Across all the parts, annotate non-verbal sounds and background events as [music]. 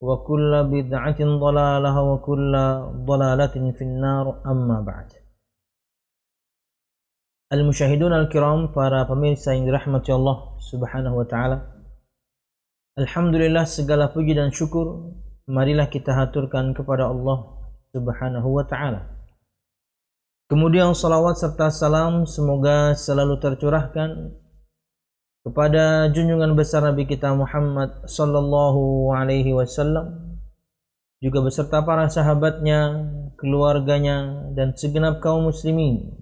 وكل بدعة ضلالة وكل ضلالة في النار أما بعد Al-Musyahidun Al-Kiram, para pemirsa yang dirahmati Allah Subhanahu wa taala. Alhamdulillah segala puji dan syukur marilah kita haturkan kepada Allah Subhanahu wa taala. Kemudian salawat serta salam semoga selalu tercurahkan kepada junjungan besar Nabi kita Muhammad sallallahu alaihi wasallam juga beserta para sahabatnya, keluarganya dan segenap kaum muslimin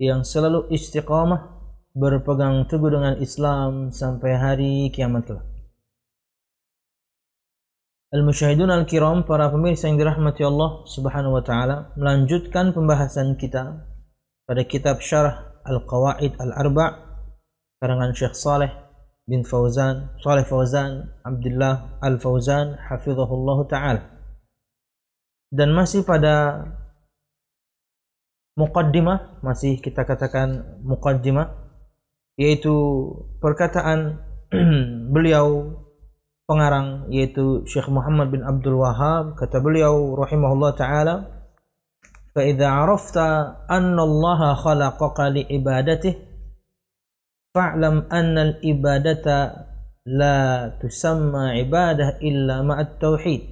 yang selalu istiqamah berpegang teguh dengan Islam sampai hari kiamat kelak. Al-Musyahidun Al-Kiram, para pemirsa yang dirahmati Allah Subhanahu wa taala, melanjutkan pembahasan kita pada kitab Syarah Al-Qawaid Al-Arba' karangan Syekh Saleh bin Fauzan, Saleh Fauzan, Abdullah Al-Fauzan, hafizahullah taala. Dan masih pada muqaddimah, masih kita katakan muqaddimah, yaitu perkataan [clears throat] beliau pengarang yaitu Syekh Muhammad bin Abdul Wahab kata beliau rahimahullah taala arafta anna Allah khalaqaka li ibadatihi fa'lam anna ibadata la tusamma ibadah illa ma'at tauhid.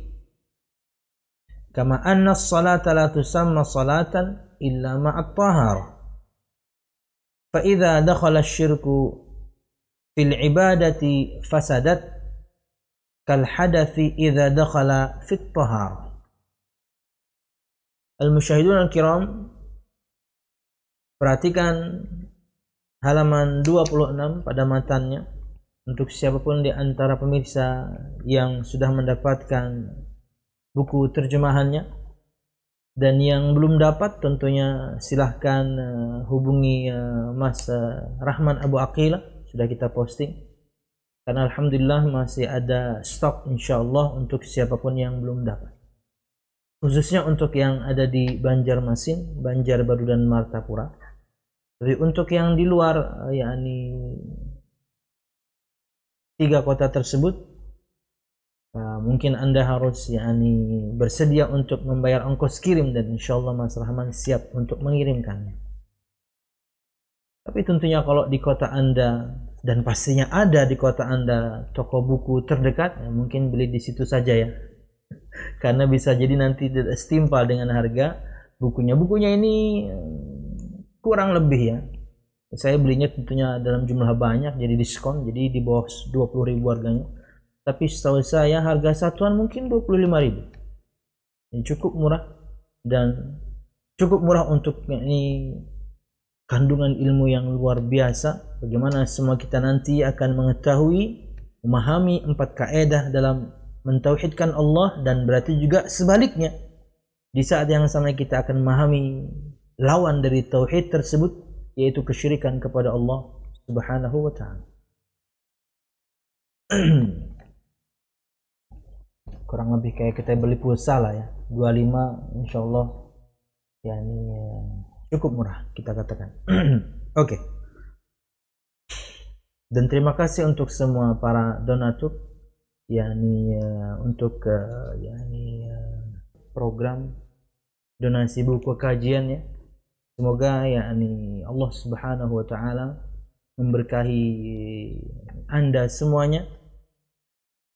Kama anna salata la tusamma salatan illa ma'at tahar. Fa idza dakhala syirku fil ibadati fasadat kal hadathi idza dakhala fit tahar. Al musyahidun al kiram perhatikan halaman 26 pada matannya untuk siapa pun di antara pemirsa yang sudah mendapatkan buku terjemahannya dan yang belum dapat tentunya silahkan uh, hubungi uh, Mas uh, Rahman Abu Aqila sudah kita posting. Karena Alhamdulillah masih ada stok insyaallah untuk siapa pun yang belum dapat. Khususnya untuk yang ada di Banjarmasin, Banjarbaru dan Martapura tapi untuk yang di luar uh, yakni tiga kota tersebut Uh, mungkin anda harus yakni bersedia untuk membayar ongkos kirim dan insya Allah Mas Rahman siap untuk mengirimkannya. Tapi tentunya kalau di kota anda dan pastinya ada di kota anda toko buku terdekat, ya mungkin beli di situ saja ya. [laughs] Karena bisa jadi nanti tidak setimpal dengan harga bukunya. Bukunya ini kurang lebih ya. Saya belinya tentunya dalam jumlah banyak jadi diskon jadi di bawah 20 ribu harganya. Tapi setahu saya harga satuan mungkin 25.000 ini cukup murah dan cukup murah untuk ini kandungan ilmu yang luar biasa. Bagaimana semua kita nanti akan mengetahui memahami empat kaedah dalam mentauhidkan Allah dan berarti juga sebaliknya. Di saat yang sama kita akan memahami lawan dari tauhid tersebut yaitu kesyirikan kepada Allah Subhanahu wa taala. [clears throat] Kurang lebih kayak kita beli pulsa lah ya. 25 insyaallah ya ini cukup murah kita katakan. [clears throat] Oke. Okay. Dan terima kasih untuk semua para donatur yakni uh, untuk uh, yakni uh, program donasi buku kajian ya. Semoga yakni Allah Subhanahu wa taala memberkahi Anda semuanya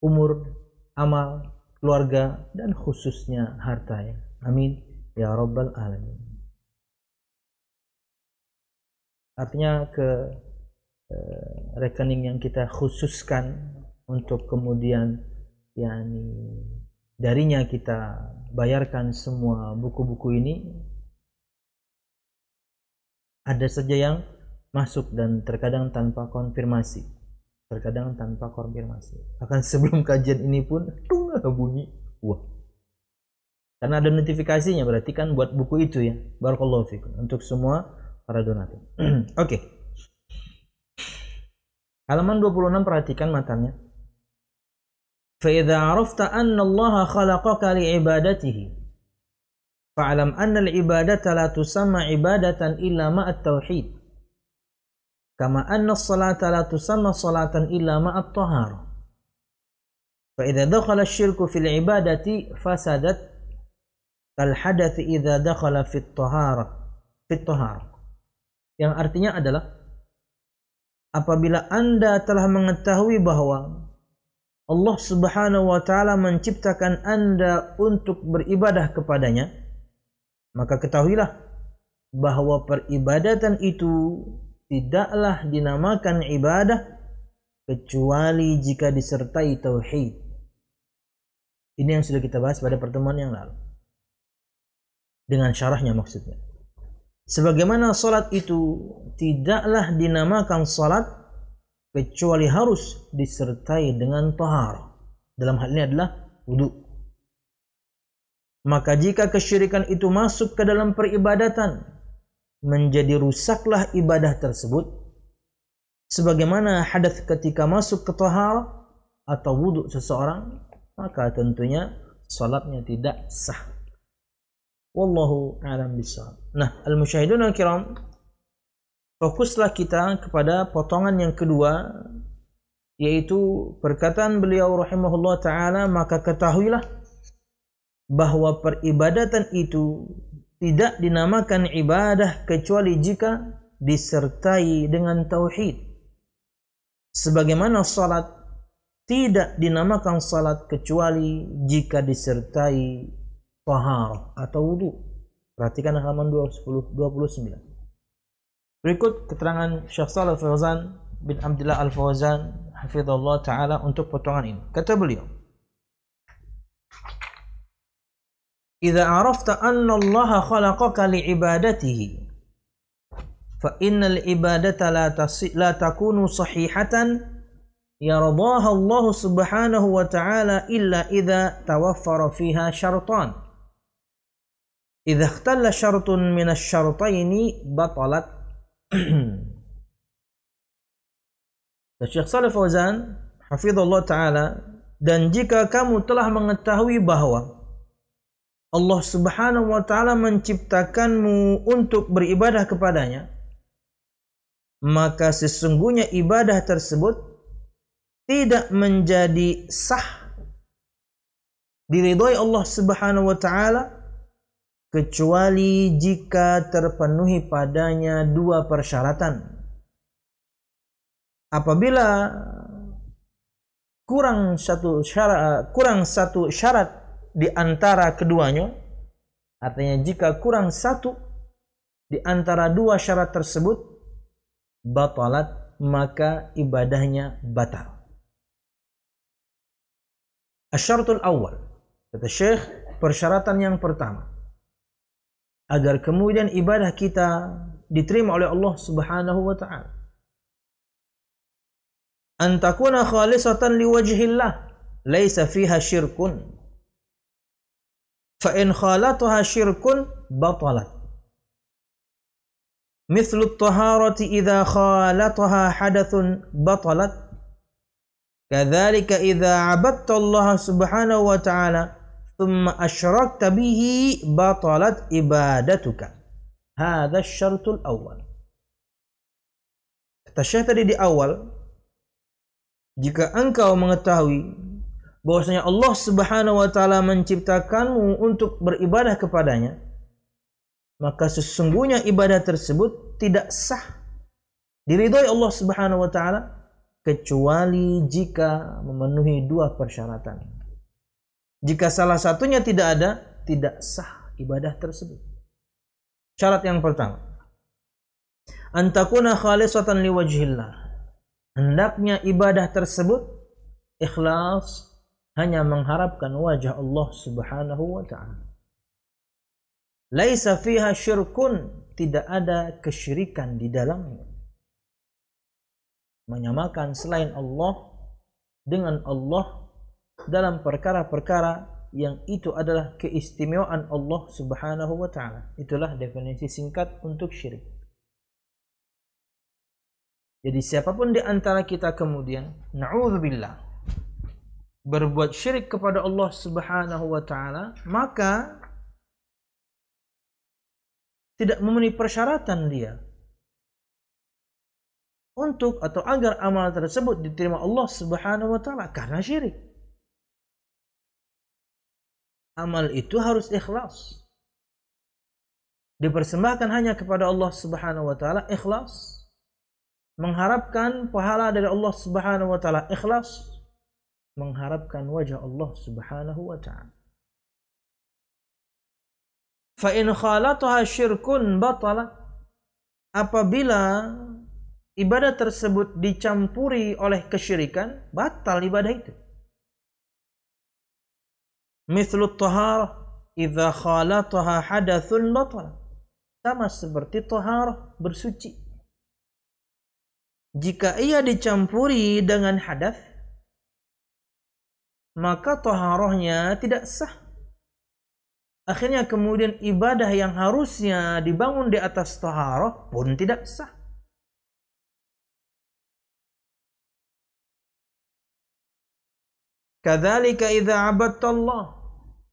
umur, amal, keluarga dan khususnya harta ya. Amin ya rabbal alamin. artinya ke uh, rekening yang kita khususkan untuk kemudian yakni darinya kita bayarkan semua buku-buku ini ada saja yang masuk dan terkadang tanpa konfirmasi terkadang tanpa konfirmasi akan sebelum [laughs] kajian ini pun tung bunyi wah karena ada notifikasinya berarti kan buat buku itu ya barakallahu fikum untuk semua para donatur. Oke. [clears throat] Okay. Halaman 26 perhatikan matanya. فإذا عرفت أن الله خلقك لعبادته Fa'alam annal ibadata la tusamma ibadatan illa ma'at tauhid. Kama anna salata la tusamma salatan illa ma'at tahar. Fa'idha dakhala syirku fil ibadati fasadat kal hadath idha dakhala fit tahar. Fit tahar. Yang artinya adalah apabila Anda telah mengetahui bahwa Allah Subhanahu wa taala menciptakan Anda untuk beribadah kepadanya maka ketahuilah bahwa peribadatan itu tidaklah dinamakan ibadah kecuali jika disertai tauhid. Ini yang sudah kita bahas pada pertemuan yang lalu. Dengan syarahnya maksudnya. Sebagaimana salat itu tidaklah dinamakan salat kecuali harus disertai dengan tahar. Dalam hal ini adalah wudhu. Maka jika kesyirikan itu masuk ke dalam peribadatan, menjadi rusaklah ibadah tersebut. Sebagaimana hadas ketika masuk ke tahar atau wudhu seseorang, maka tentunya salatnya tidak sah. Wallahu a'lam bishawab. Nah, al-musyahidun al-kiram, fokuslah kita kepada potongan yang kedua yaitu perkataan beliau rahimahullah taala maka ketahuilah bahwa peribadatan itu tidak dinamakan ibadah kecuali jika disertai dengan tauhid. Sebagaimana salat tidak dinamakan salat kecuali jika disertai taharah atau wudu. Perhatikan halaman 20, 29. Berikut keterangan Syekh Shalal Fauzan bin Abdullah Al-Fauzan hafizallahu taala untuk potongan ini. Kata beliau, "Idza arafta anna Allah khalaqaka li'ibadatihi fa innal ibadata la, la takunu sahihatan yardaha Allah subhanahu wa ta'ala illa idza tawaffara fiha syartan." idza ikhtalla syartun min asy-syartaini batalat [clears throat] Syekh hafizallahu taala dan jika kamu telah mengetahui bahwa Allah Subhanahu wa taala menciptakanmu untuk beribadah kepadanya maka sesungguhnya ibadah tersebut tidak menjadi sah diridhoi Allah Subhanahu wa taala kecuali jika terpenuhi padanya dua persyaratan. Apabila kurang satu syarat kurang satu syarat di antara keduanya, artinya jika kurang satu di antara dua syarat tersebut batalat maka ibadahnya batal. Asyaratul awal kata Syekh persyaratan yang pertama agar kemudian ibadah kita diterima oleh Allah Subhanahu wa taala. An takuna khalisatan liwajhillah, laisa fiha syirkun. In khalataha syirkun batalat. مثل الطهارة إذا خالطها حدث بطلت. كذلك إذا عبدت الله سبحانه وتعالى ثم أشركت به بطلت عبادتك. هذا الشرط الأول. Kata Syekh tadi di awal, jika engkau mengetahui bahwasanya Allah Subhanahu wa taala menciptakanmu untuk beribadah kepadanya, maka sesungguhnya ibadah tersebut tidak sah diridhoi Allah Subhanahu wa taala kecuali jika memenuhi dua persyaratan. Jika salah satunya tidak ada, tidak sah ibadah tersebut. Syarat yang pertama, antakuna khalisatan liwajhillah. Hendaknya ibadah tersebut ikhlas hanya mengharapkan wajah Allah Subhanahu wa taala. Laisa fiha syirkun, tidak ada kesyirikan di dalamnya menyamakan selain Allah dengan Allah dalam perkara-perkara yang itu adalah keistimewaan Allah Subhanahu wa taala. Itulah definisi singkat untuk syirik. Jadi siapapun di antara kita kemudian naudzubillah berbuat syirik kepada Allah Subhanahu wa taala, maka tidak memenuhi persyaratan dia untuk atau agar amal tersebut diterima Allah Subhanahu wa taala karena syirik. Amal itu harus ikhlas. Dipersembahkan hanya kepada Allah Subhanahu wa taala ikhlas. Mengharapkan pahala dari Allah Subhanahu wa taala ikhlas. Mengharapkan wajah Allah Subhanahu wa taala. Fa in khalataha syirkun batalat apabila ibadah tersebut dicampuri oleh kesyirikan, batal ibadah itu. Mithlu tahar idza khalataha hadathun batal. Sama seperti tahar bersuci. Jika ia dicampuri dengan hadas, maka taharahnya tidak sah. Akhirnya kemudian ibadah yang harusnya dibangun di atas taharah pun tidak sah. Kadzalika idza Allah.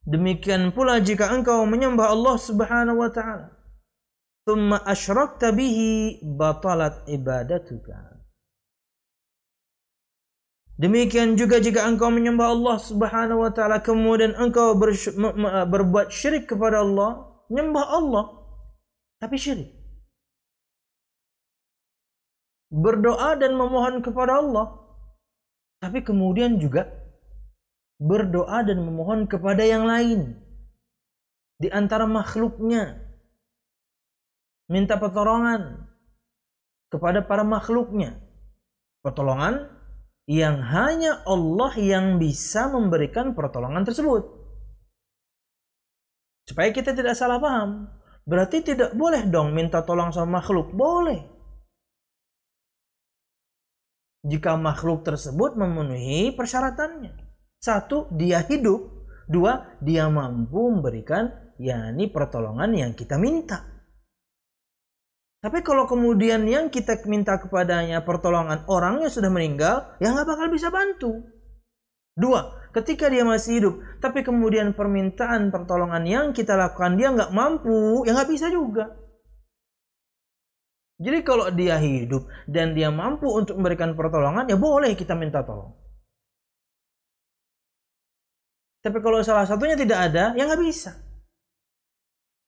Demikian pula jika engkau menyembah Allah Subhanahu wa taala. Thumma asyrakta bihi batalat ibadatuka. Demikian juga jika engkau menyembah Allah Subhanahu wa taala kemudian engkau berbuat syirik kepada Allah, menyembah Allah tapi syirik. Berdoa dan memohon kepada Allah tapi kemudian juga berdoa dan memohon kepada yang lain di antara makhluknya minta pertolongan kepada para makhluknya pertolongan yang hanya Allah yang bisa memberikan pertolongan tersebut. Supaya kita tidak salah paham. Berarti tidak boleh dong minta tolong sama makhluk. Boleh. Jika makhluk tersebut memenuhi persyaratannya. Satu, dia hidup. Dua, dia mampu memberikan yakni pertolongan yang kita minta. Tapi kalau kemudian yang kita minta kepadanya pertolongan orangnya sudah meninggal, ya nggak bakal bisa bantu. Dua, ketika dia masih hidup, tapi kemudian permintaan pertolongan yang kita lakukan dia nggak mampu, ya nggak bisa juga. Jadi kalau dia hidup dan dia mampu untuk memberikan pertolongan, ya boleh kita minta tolong. Tapi kalau salah satunya tidak ada, ya nggak bisa.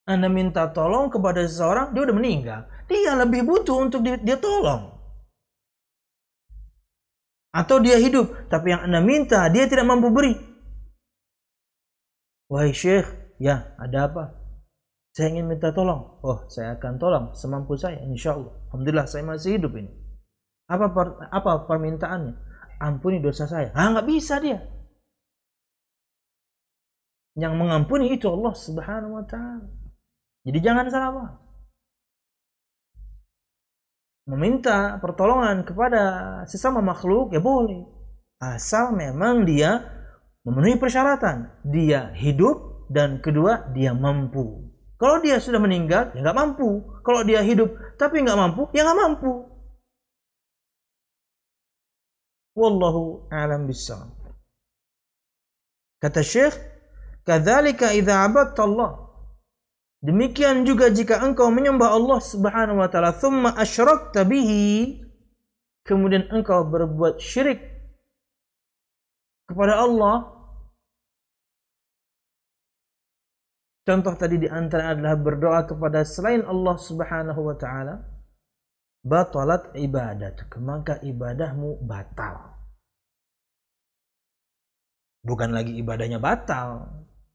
Anda minta tolong kepada seseorang, dia udah meninggal. Dia lebih butuh untuk dia, dia tolong. Atau dia hidup, tapi yang Anda minta, dia tidak mampu beri. Wahai Syekh, ya ada apa? Saya ingin minta tolong. Oh, saya akan tolong semampu saya, insya Allah. Alhamdulillah saya masih hidup ini. Apa per, apa permintaannya? Ampuni dosa saya. Ah, nggak bisa dia. Yang mengampuni itu Allah Subhanahu wa taala. Jadi jangan salah paham. Meminta pertolongan kepada sesama makhluk ya boleh. Asal memang dia memenuhi persyaratan. Dia hidup dan kedua dia mampu. Kalau dia sudah meninggal ya nggak mampu. Kalau dia hidup tapi nggak mampu ya nggak mampu. Wallahu alam bisawab kata syekh kadzalika idza abadta Allah Demikian juga jika engkau menyembah Allah Subhanahu wa taala thumma asyrakta bihi kemudian engkau berbuat syirik kepada Allah. Contoh tadi di antara adalah berdoa kepada selain Allah Subhanahu wa taala batalat ibadatuk maka ibadahmu batal. Bukan lagi ibadahnya batal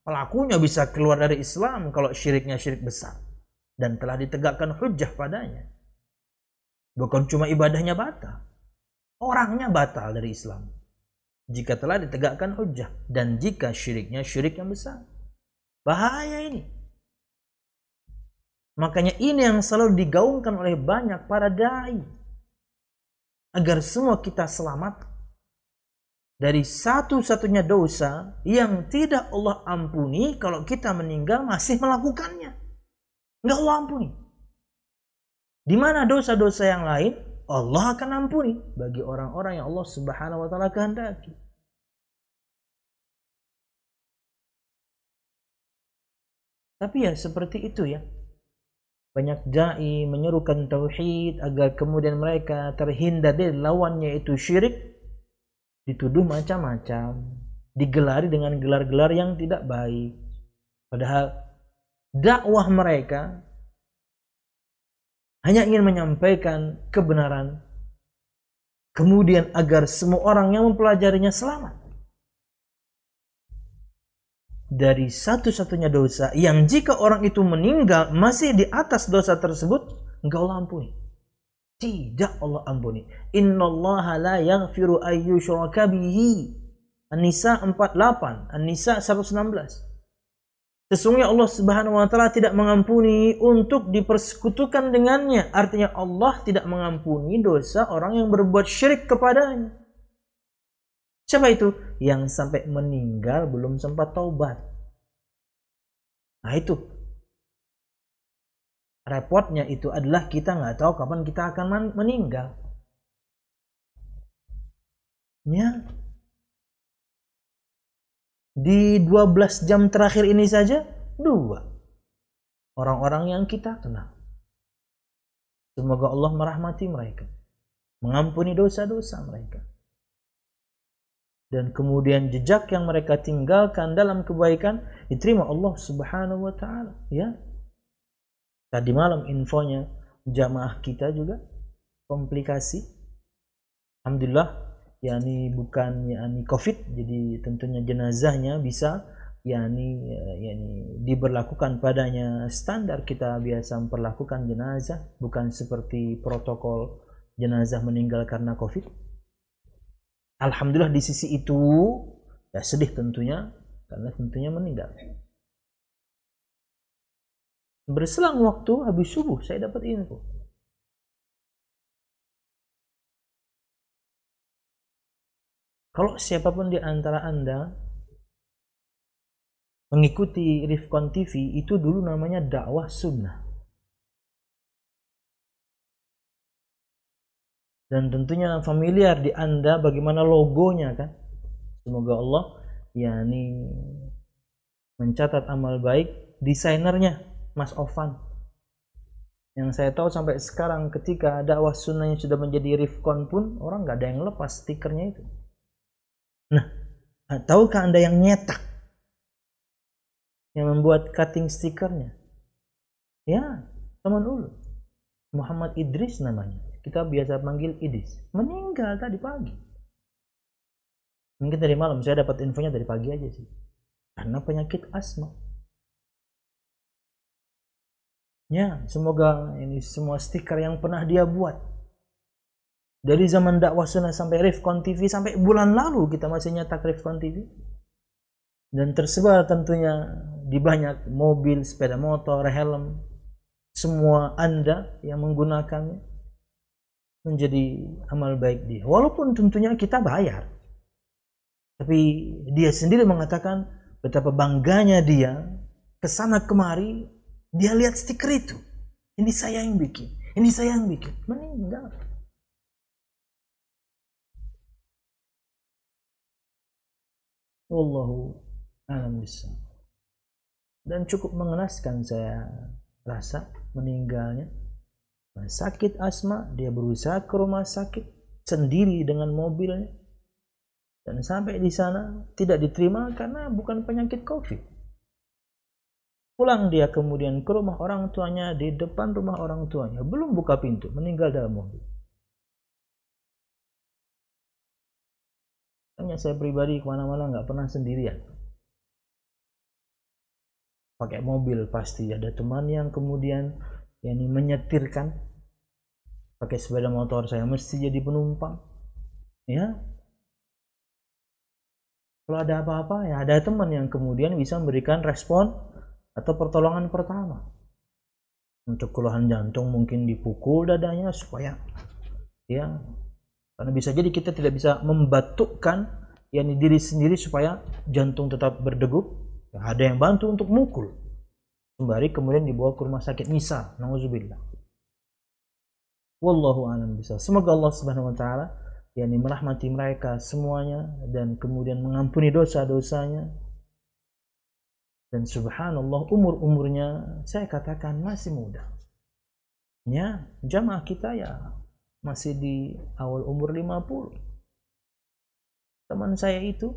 pelakunya bisa keluar dari Islam kalau syiriknya syirik besar dan telah ditegakkan hujah padanya. Bukan cuma ibadahnya batal, orangnya batal dari Islam. Jika telah ditegakkan hujah dan jika syiriknya syirik yang besar. Bahaya ini. Makanya ini yang selalu digaungkan oleh banyak para dai agar semua kita selamat dari satu-satunya dosa yang tidak Allah ampuni kalau kita meninggal masih melakukannya. Enggak Allah ampuni. Di mana dosa-dosa yang lain Allah akan ampuni bagi orang-orang yang Allah Subhanahu wa taala kehendaki. Tapi ya seperti itu ya. Banyak dai menyerukan tauhid agar kemudian mereka terhindar dari lawannya itu syirik dituduh macam-macam, digelari dengan gelar-gelar yang tidak baik. Padahal dakwah mereka hanya ingin menyampaikan kebenaran. Kemudian agar semua orang yang mempelajarinya selamat. Dari satu-satunya dosa yang jika orang itu meninggal masih di atas dosa tersebut enggak Allah ampuni tidak Allah ampuni. Innallaha la yaghfiru ayyushraka bihi. An-Nisa 48, An-Nisa 116. Sesungguhnya Allah Subhanahu wa taala tidak mengampuni untuk dipersekutukan dengannya. Artinya Allah tidak mengampuni dosa orang yang berbuat syirik kepadanya. Siapa itu? Yang sampai meninggal belum sempat taubat. Nah itu repotnya itu adalah kita nggak tahu kapan kita akan meninggal. Ya. Di 12 jam terakhir ini saja dua orang-orang yang kita kenal. Semoga Allah merahmati mereka, mengampuni dosa-dosa mereka. Dan kemudian jejak yang mereka tinggalkan dalam kebaikan diterima Allah Subhanahu wa taala, ya. Tadi malam infonya jamaah kita juga komplikasi. Alhamdulillah yakni bukan yakni covid jadi tentunya jenazahnya bisa yakni yakni diberlakukan padanya standar kita biasa memperlakukan jenazah bukan seperti protokol jenazah meninggal karena covid Alhamdulillah di sisi itu ya sedih tentunya karena tentunya meninggal Berselang waktu habis subuh saya dapat info. Kalau siapa pun di antara Anda mengikuti Rifkon TV itu dulu namanya dakwah sunnah. Dan tentunya familiar di Anda bagaimana logonya kan. Semoga Allah yakni mencatat amal baik desainernya Mas Ovan. Yang saya tahu sampai sekarang ketika dakwah sunnahnya sudah menjadi rifkon pun orang nggak ada yang lepas stikernya itu. Nah tahukah anda yang nyetak? Yang membuat cutting stikernya? Ya teman dulu Muhammad Idris namanya. Kita biasa panggil Idris. Meninggal tadi pagi. Mungkin dari malam saya dapat infonya dari pagi aja sih. Karena penyakit asma Ya, semoga ini semua stiker yang pernah dia buat dari zaman dakwah sunnah sampai Rifkon TV sampai bulan lalu kita masih nyetak Rifkon TV dan tersebar tentunya di banyak mobil, sepeda motor, helm semua Anda yang menggunakannya menjadi amal baik dia. Walaupun tentunya kita bayar. Tapi dia sendiri mengatakan betapa bangganya dia ke sana kemari dia lihat stiker itu. Ini saya yang bikin. Ini saya yang bikin. Meninggal. Wallahu a'lam Dan cukup mengenaskan saya rasa meninggalnya. Sakit asma, dia berusaha ke rumah sakit sendiri dengan mobilnya. Dan sampai di sana tidak diterima karena bukan penyakit COVID. Pulang dia kemudian ke rumah orang tuanya, di depan rumah orang tuanya. Belum buka pintu, meninggal dalam mobil. Hanya saya pribadi ke mana-mana nggak pernah sendirian. Pakai mobil pasti ada teman yang kemudian yakni menyetirkan. Pakai sepeda motor saya mesti jadi penumpang. Ya. Kalau ada apa-apa ya ada teman yang kemudian bisa memberikan respon atau pertolongan pertama. Untuk keluhan jantung mungkin dipukul dadanya supaya ya karena bisa jadi kita tidak bisa membatukkan yakni diri sendiri supaya jantung tetap berdegup. Ya, ada yang bantu untuk mukul. Sembari kemudian dibawa ke rumah sakit misal. Nauzubillah. Wallahu a'lam bisa. Semoga Allah Subhanahu wa taala yakni merahmati mereka semuanya dan kemudian mengampuni dosa-dosanya. Dan subhanallah umur-umurnya saya katakan masih muda. Ya, jamaah kita ya masih di awal umur 50 teman saya itu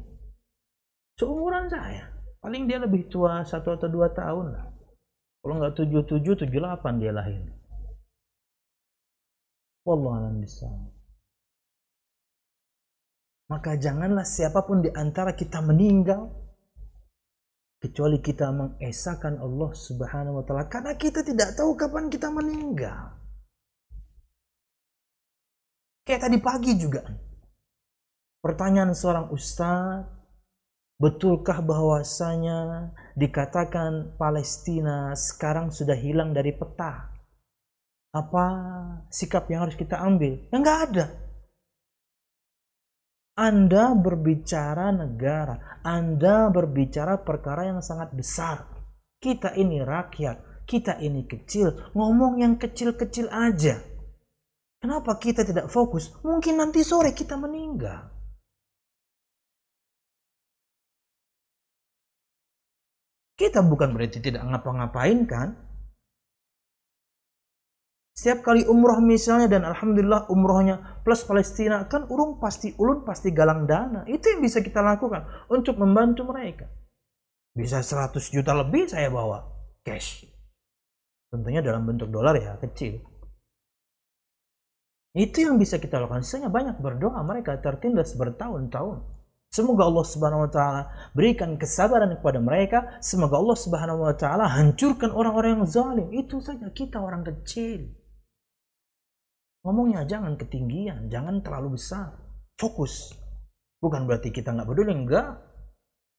seumuran saya. Paling dia lebih tua satu atau dua tahun lah. Kalau nggak tujuh tujuh tujuh delapan dia lahir. Wallahualam bisa maka janganlah siapa pun di antara kita meninggal kecuali kita mengesahkan Allah Subhanahu wa taala karena kita tidak tahu kapan kita meninggal Kayak tadi pagi juga. Pertanyaan seorang ustaz, betulkah bahwasanya dikatakan Palestina sekarang sudah hilang dari peta? Apa sikap yang harus kita ambil? Ya nggak ada. Anda berbicara negara, Anda berbicara perkara yang sangat besar. Kita ini rakyat, kita ini kecil, ngomong yang kecil-kecil aja. Kenapa kita tidak fokus? Mungkin nanti sore kita meninggal. Kita bukan berarti tidak ngapa-ngapain kan? Setiap kali umroh misalnya dan alhamdulillah umrohnya plus Palestina kan urung pasti ulun pasti galang dana. Itu yang bisa kita lakukan untuk membantu mereka. Bisa 100 juta lebih saya bawa cash. Tentunya dalam bentuk dolar ya kecil. Itu yang bisa kita lakukan. Sisanya banyak berdoa mereka tertindas bertahun-tahun. Semoga Allah Subhanahu wa taala berikan kesabaran kepada mereka. Semoga Allah Subhanahu wa taala hancurkan orang-orang yang zalim. Itu saja kita orang kecil. Ngomongnya jangan ketinggian, jangan terlalu besar. Fokus. Bukan berarti kita nggak peduli, enggak.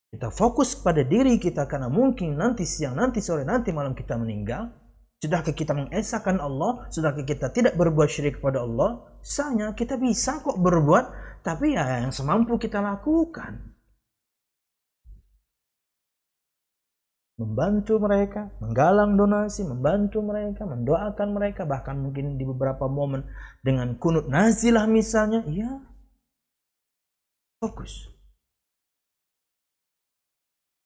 Kita fokus pada diri kita karena mungkin nanti siang, nanti sore, nanti malam kita meninggal. Sudahkah kita mengesahkan Allah? Sudahkah kita tidak berbuat syirik kepada Allah? Sanya kita bisa kok berbuat, tapi ya yang semampu kita lakukan. Membantu mereka, menggalang donasi, membantu mereka, mendoakan mereka, bahkan mungkin di beberapa momen dengan kunut nazilah misalnya, ya fokus.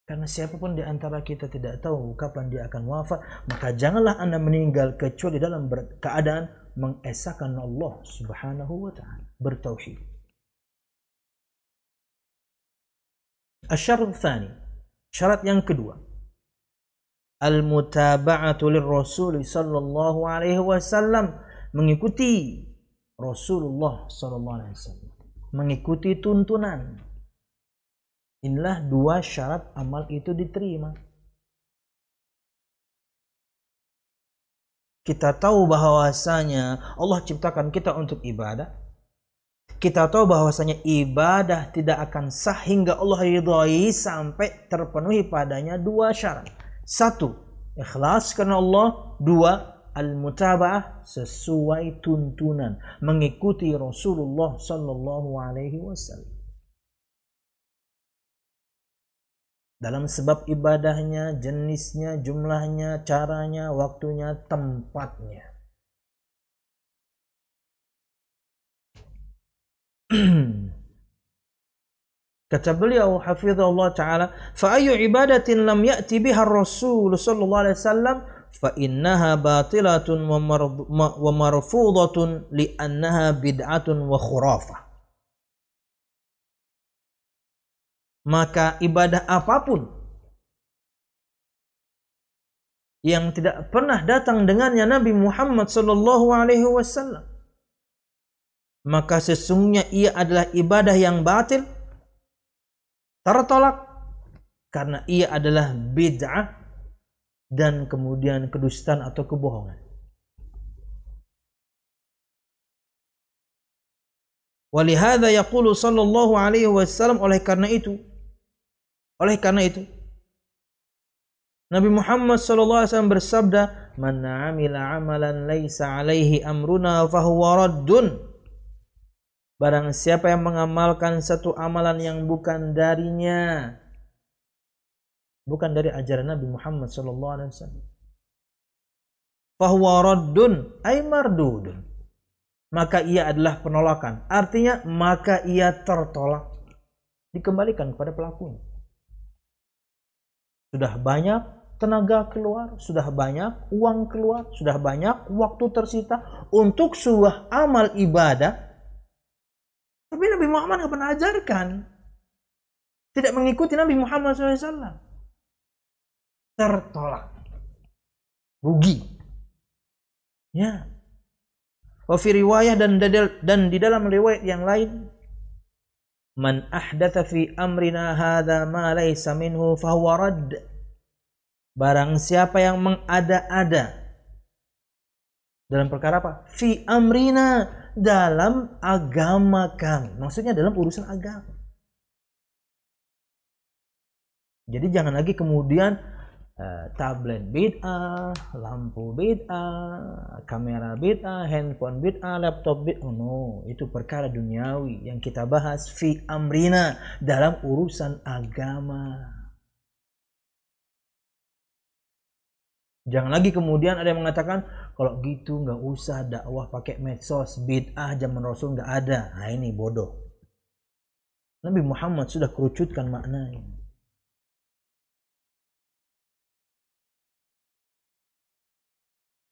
Karena siapa pun di antara kita tidak tahu kapan dia akan wafat, maka janganlah Anda meninggal kecuali dalam keadaan mengesahkan Allah Subhanahu wa taala, bertauhid. Asyarat syarat yang kedua. Al-mutaba'atu lirrasul sallallahu alaihi wasallam, mengikuti Rasulullah sallallahu alaihi wasallam, mengikuti tuntunan Inilah dua syarat amal itu diterima. Kita tahu bahwasanya Allah ciptakan kita untuk ibadah. Kita tahu bahwasanya ibadah tidak akan sah hingga Allah ridhoi sampai terpenuhi padanya dua syarat. Satu, ikhlas karena Allah. Dua, al-mutaba'ah sesuai tuntunan, mengikuti Rasulullah sallallahu alaihi wasallam. Dalam sebab ibadahnya, jenisnya, jumlahnya, caranya, waktunya, tempatnya. [clears throat] Kata beliau hafizahullah taala, "Fa ayyu ibadatin lam ya'ti biha Rasul sallallahu alaihi wasallam fa innaha batilatun wa marfudatun li'annaha bid'atun wa khurafah." Maka ibadah apa pun yang tidak pernah datang dengannya Nabi Muhammad sallallahu alaihi wasallam maka sesungguhnya ia adalah ibadah yang batil tertolak karena ia adalah bid'ah dan kemudian kedustaan atau kebohongan. Walihada yaqulu sallallahu alaihi wasallam oleh karena itu oleh karena itu Nabi Muhammad sallallahu alaihi wasallam bersabda man 'amila 'amalan laisa 'alaihi amruna fahuwa raddun Barang siapa yang mengamalkan satu amalan yang bukan darinya, bukan dari ajaran Nabi Muhammad sallallahu alaihi wasallam. Fahuwa raddun ay mardudun. Maka ia adalah penolakan. Artinya maka ia tertolak. Dikembalikan kepada pelakunya. Sudah banyak tenaga keluar, sudah banyak uang keluar, sudah banyak waktu tersita untuk sebuah amal ibadah tapi Nabi Muhammad nggak pernah ajarkan. Tidak mengikuti Nabi Muhammad SAW. Tertolak. Rugi. Ya. Wafi riwayah dan, dan di dalam riwayat yang lain. Man ahdatha fi amrina hadha ma laysa minhu fahuwa. Barang siapa yang mengada-ada dalam perkara apa? Fi amrina dalam agama kami. Maksudnya dalam urusan agama. Jadi jangan lagi kemudian uh, tablet bid'ah, lampu bid'ah, kamera bid'ah, handphone bid'ah, laptop bid'ah. Oh no, itu perkara duniawi yang kita bahas fi amrina dalam urusan agama. Jangan lagi kemudian ada yang mengatakan kalau gitu nggak usah dakwah pakai medsos, bid'ah zaman Rasul nggak ada. Nah ini bodoh. Nabi Muhammad sudah kerucutkan maknanya.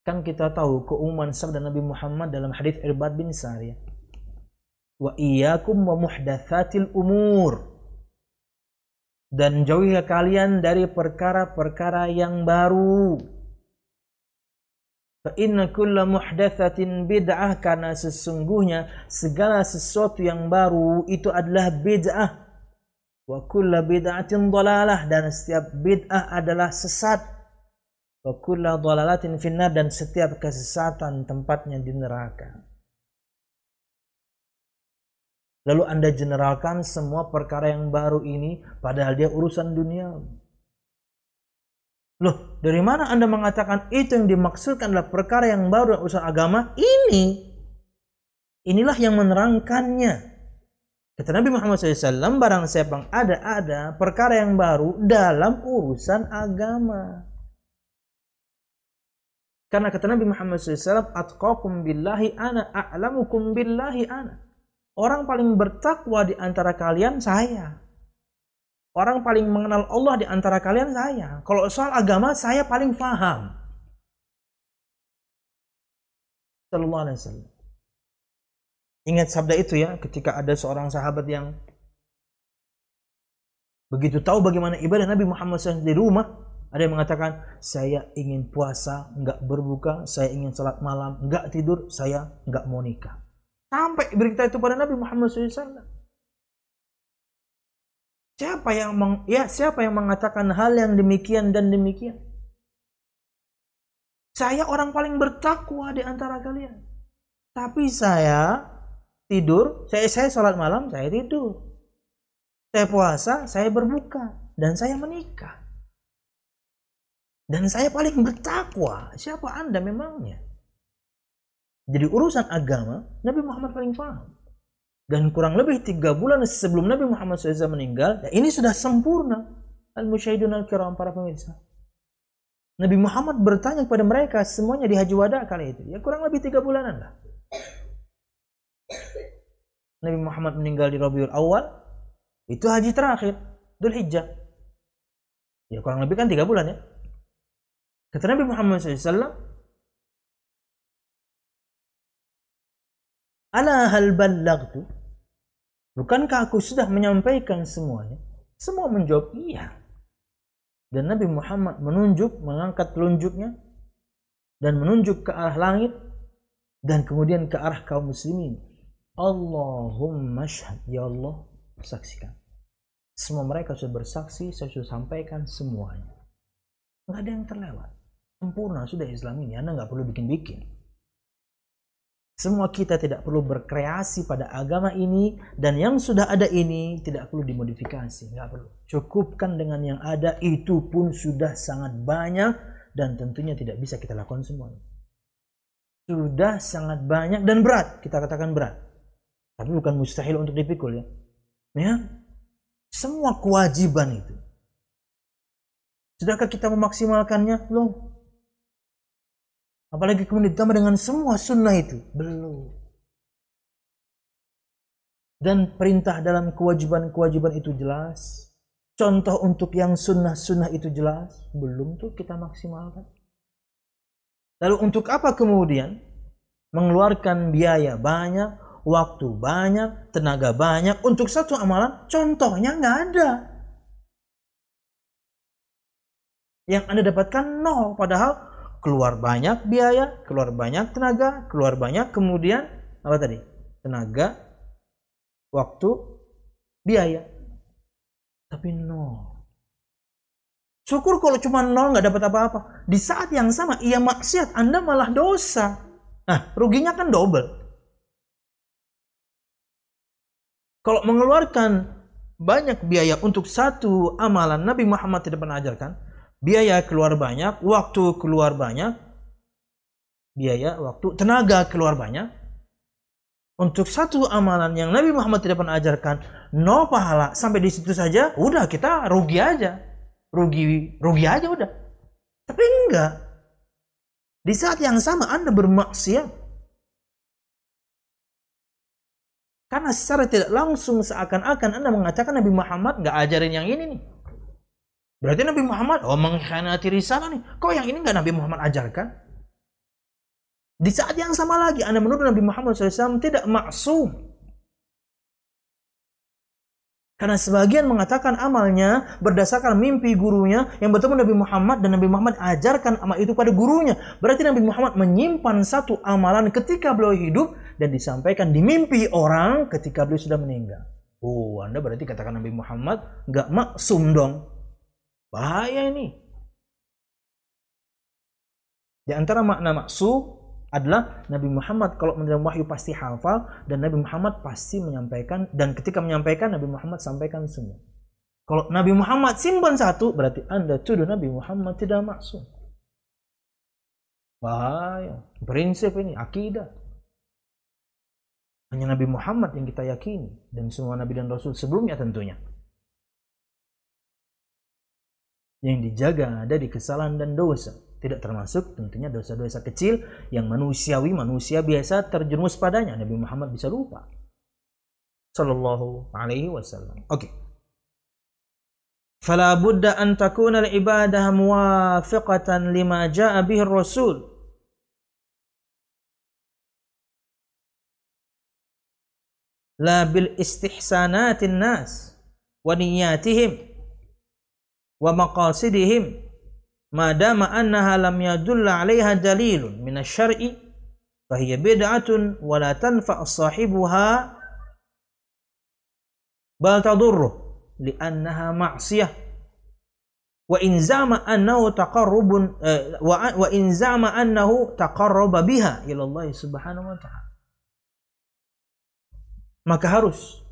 Kan kita tahu keumuman sabda Nabi Muhammad dalam hadis Irbad bin Sariyah. Wa iyyakum wa muhdatsatil umur. Dan jauhi kalian dari perkara-perkara yang baru Fa inna kulla muhdatsatin bid'ah karena sesungguhnya segala sesuatu yang baru itu adalah bid'ah. Wa kulla bid'atin dalalah dan setiap bid'ah adalah sesat. Wa kulla dalalatin finnar dan setiap kesesatan tempatnya di neraka. Lalu Anda generalkan semua perkara yang baru ini padahal dia urusan dunia. Loh, dari mana Anda mengatakan itu yang dimaksudkan adalah perkara yang baru dalam urusan agama? Ini. Inilah yang menerangkannya. Kata Nabi Muhammad SAW, barang siapa ada-ada perkara yang baru dalam urusan agama. Karena kata Nabi Muhammad SAW, Atqakum billahi ana, a'lamukum billahi ana. Orang paling bertakwa di antara kalian saya. Orang paling mengenal Allah di antara kalian saya. Kalau soal agama saya paling paham. Sallallahu alaihi wasallam. Ingat sabda itu ya ketika ada seorang sahabat yang begitu tahu bagaimana ibadah Nabi Muhammad SAW di rumah, ada yang mengatakan, saya ingin puasa, nggak berbuka, saya ingin salat malam, nggak tidur, saya nggak mau nikah. Sampai berita itu pada Nabi Muhammad SAW. Siapa yang meng, ya siapa yang mengatakan hal yang demikian dan demikian? Saya orang paling bertakwa di antara kalian. Tapi saya tidur, saya saya sholat malam, saya tidur. Saya puasa, saya berbuka dan saya menikah. Dan saya paling bertakwa. Siapa Anda memangnya? Jadi urusan agama, Nabi Muhammad paling paham. Dan kurang lebih tiga bulan sebelum Nabi Muhammad SAW meninggal, ya ini sudah sempurna. Al-Musyahidun al-Kiram, para pemirsa. Nabi Muhammad bertanya kepada mereka semuanya di Haji Wada kali itu. Ya kurang lebih tiga bulanan lah. Nabi Muhammad meninggal di Rabiul Awal. Itu haji terakhir. Dhul Hijjah. Ya kurang lebih kan tiga bulan ya. Kata Nabi Muhammad SAW, Ala hal ballagtu? Bukankah aku sudah menyampaikan semuanya? Semua menjawab iya. Dan Nabi Muhammad menunjuk, mengangkat telunjuknya dan menunjuk ke arah langit dan kemudian ke arah kaum muslimin. Allahumma syahad. Ya Allah, saksikan. Semua mereka sudah bersaksi, saya sudah sampaikan semuanya. Nggak ada yang terlewat. Sempurna sudah Islam ini, Anda nggak perlu bikin-bikin. Semua kita tidak perlu berkreasi pada agama ini dan yang sudah ada ini tidak perlu dimodifikasi, nggak perlu. Cukupkan dengan yang ada itu pun sudah sangat banyak dan tentunya tidak bisa kita lakukan semuanya. Sudah sangat banyak dan berat, kita katakan berat. Tapi bukan mustahil untuk dipikul ya. Ya. Semua kewajiban itu. Sudahkah kita memaksimalkannya? Loh, Apalagi kemudian ditambah dengan semua sunnah itu. Belum. Dan perintah dalam kewajiban-kewajiban itu jelas. Contoh untuk yang sunnah-sunnah itu jelas. Belum tuh kita maksimalkan. Lalu untuk apa kemudian? Mengeluarkan biaya banyak, waktu banyak, tenaga banyak untuk satu amalan. Contohnya nggak ada. Yang Anda dapatkan nol. Padahal keluar banyak biaya, keluar banyak tenaga, keluar banyak kemudian apa tadi? Tenaga, waktu, biaya. Tapi nol. Syukur kalau cuma nol nggak dapat apa-apa. Di saat yang sama ia maksiat, Anda malah dosa. Nah, ruginya kan double. Kalau mengeluarkan banyak biaya untuk satu amalan Nabi Muhammad tidak pernah ajarkan, biaya keluar banyak, waktu keluar banyak, biaya, waktu, tenaga keluar banyak. Untuk satu amalan yang Nabi Muhammad tidak pernah ajarkan, no pahala sampai di situ saja, udah kita rugi aja, rugi rugi aja udah. Tapi enggak. Di saat yang sama Anda bermaksiat. Karena secara tidak langsung seakan-akan Anda mengatakan Nabi Muhammad nggak ajarin yang ini nih. Berarti Nabi Muhammad oh mengkhianati risalah nih. Kok yang ini nggak Nabi Muhammad ajarkan? Di saat yang sama lagi Anda menuduh Nabi Muhammad SAW tidak maksum. Karena sebagian mengatakan amalnya berdasarkan mimpi gurunya yang bertemu Nabi Muhammad dan Nabi Muhammad ajarkan amal itu pada gurunya. Berarti Nabi Muhammad menyimpan satu amalan ketika beliau hidup dan disampaikan di mimpi orang ketika beliau sudah meninggal. Oh, Anda berarti katakan Nabi Muhammad nggak maksum dong. Bahaya ini. Di antara makna maksu adalah Nabi Muhammad kalau menerima wahyu pasti hafal dan Nabi Muhammad pasti menyampaikan dan ketika menyampaikan Nabi Muhammad sampaikan semua. Kalau Nabi Muhammad simpan satu berarti Anda tuduh Nabi Muhammad tidak maksum. Bahaya. Prinsip ini akidah. Hanya Nabi Muhammad yang kita yakini dan semua nabi dan rasul sebelumnya tentunya. Yang dijaga dari kesalahan dan dosa. Tidak termasuk tentunya dosa-dosa kecil yang manusiawi manusia biasa terjerumus padanya. Nabi Muhammad bisa lupa. Sallallahu alaihi wasallam. Oke. Okay. fala budda an takuna al ibadah muwafiqatan lima jaa bihi rasul. La bil istihsanatin nas wa niyatihim wa maqasidihim. Madama annaha lam yadulla 'alaiha dalilun min asy-syar'i fahiya bid'atun wa la tanfa' sahibuha. Bal tadurru li'annaha ma'siyah. Wa in zama annahu taqarrubun wa in zama annahu taqarraba biha ila Allah subhanahu wa ta'ala. Maka harus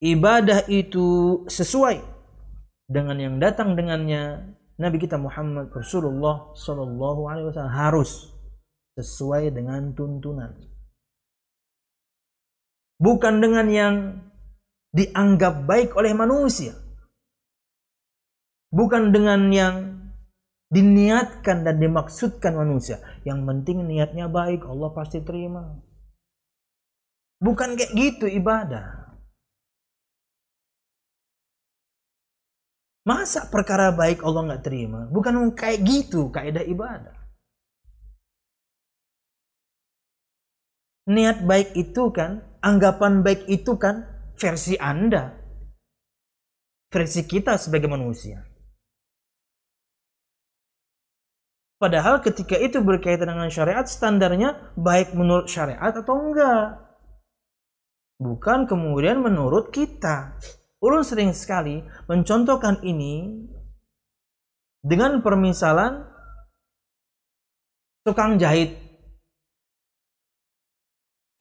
ibadah itu sesuai dengan yang datang dengannya Nabi kita Muhammad Rasulullah Shallallahu Alaihi Wasallam harus sesuai dengan tuntunan. Bukan dengan yang dianggap baik oleh manusia. Bukan dengan yang diniatkan dan dimaksudkan manusia. Yang penting niatnya baik, Allah pasti terima. Bukan kayak gitu ibadah. Masa perkara baik Allah nggak terima? Bukan kayak gitu kaidah ibadah. Niat baik itu kan, anggapan baik itu kan versi Anda. Versi kita sebagai manusia. Padahal ketika itu berkaitan dengan syariat, standarnya baik menurut syariat atau enggak. Bukan kemudian menurut kita. Ulun sering sekali mencontohkan ini dengan permisalan tukang jahit.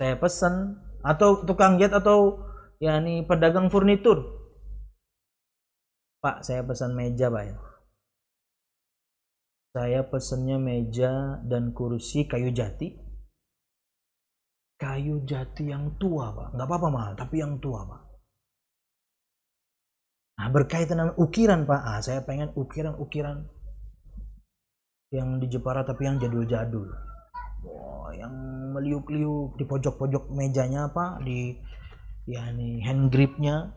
Saya pesan atau tukang jahit atau yakni pedagang furnitur. Pak, saya pesan meja, Pak ya. Saya pesannya meja dan kursi kayu jati. Kayu jati yang tua, Pak. Nggak apa-apa mahal, tapi yang tua, Pak. Nah, berkaitan dengan ukiran Pak, ah, saya pengen ukiran-ukiran yang di Jepara tapi yang jadul-jadul. Wah, yang meliuk-liuk di pojok-pojok mejanya Pak, di ya nih hand gripnya.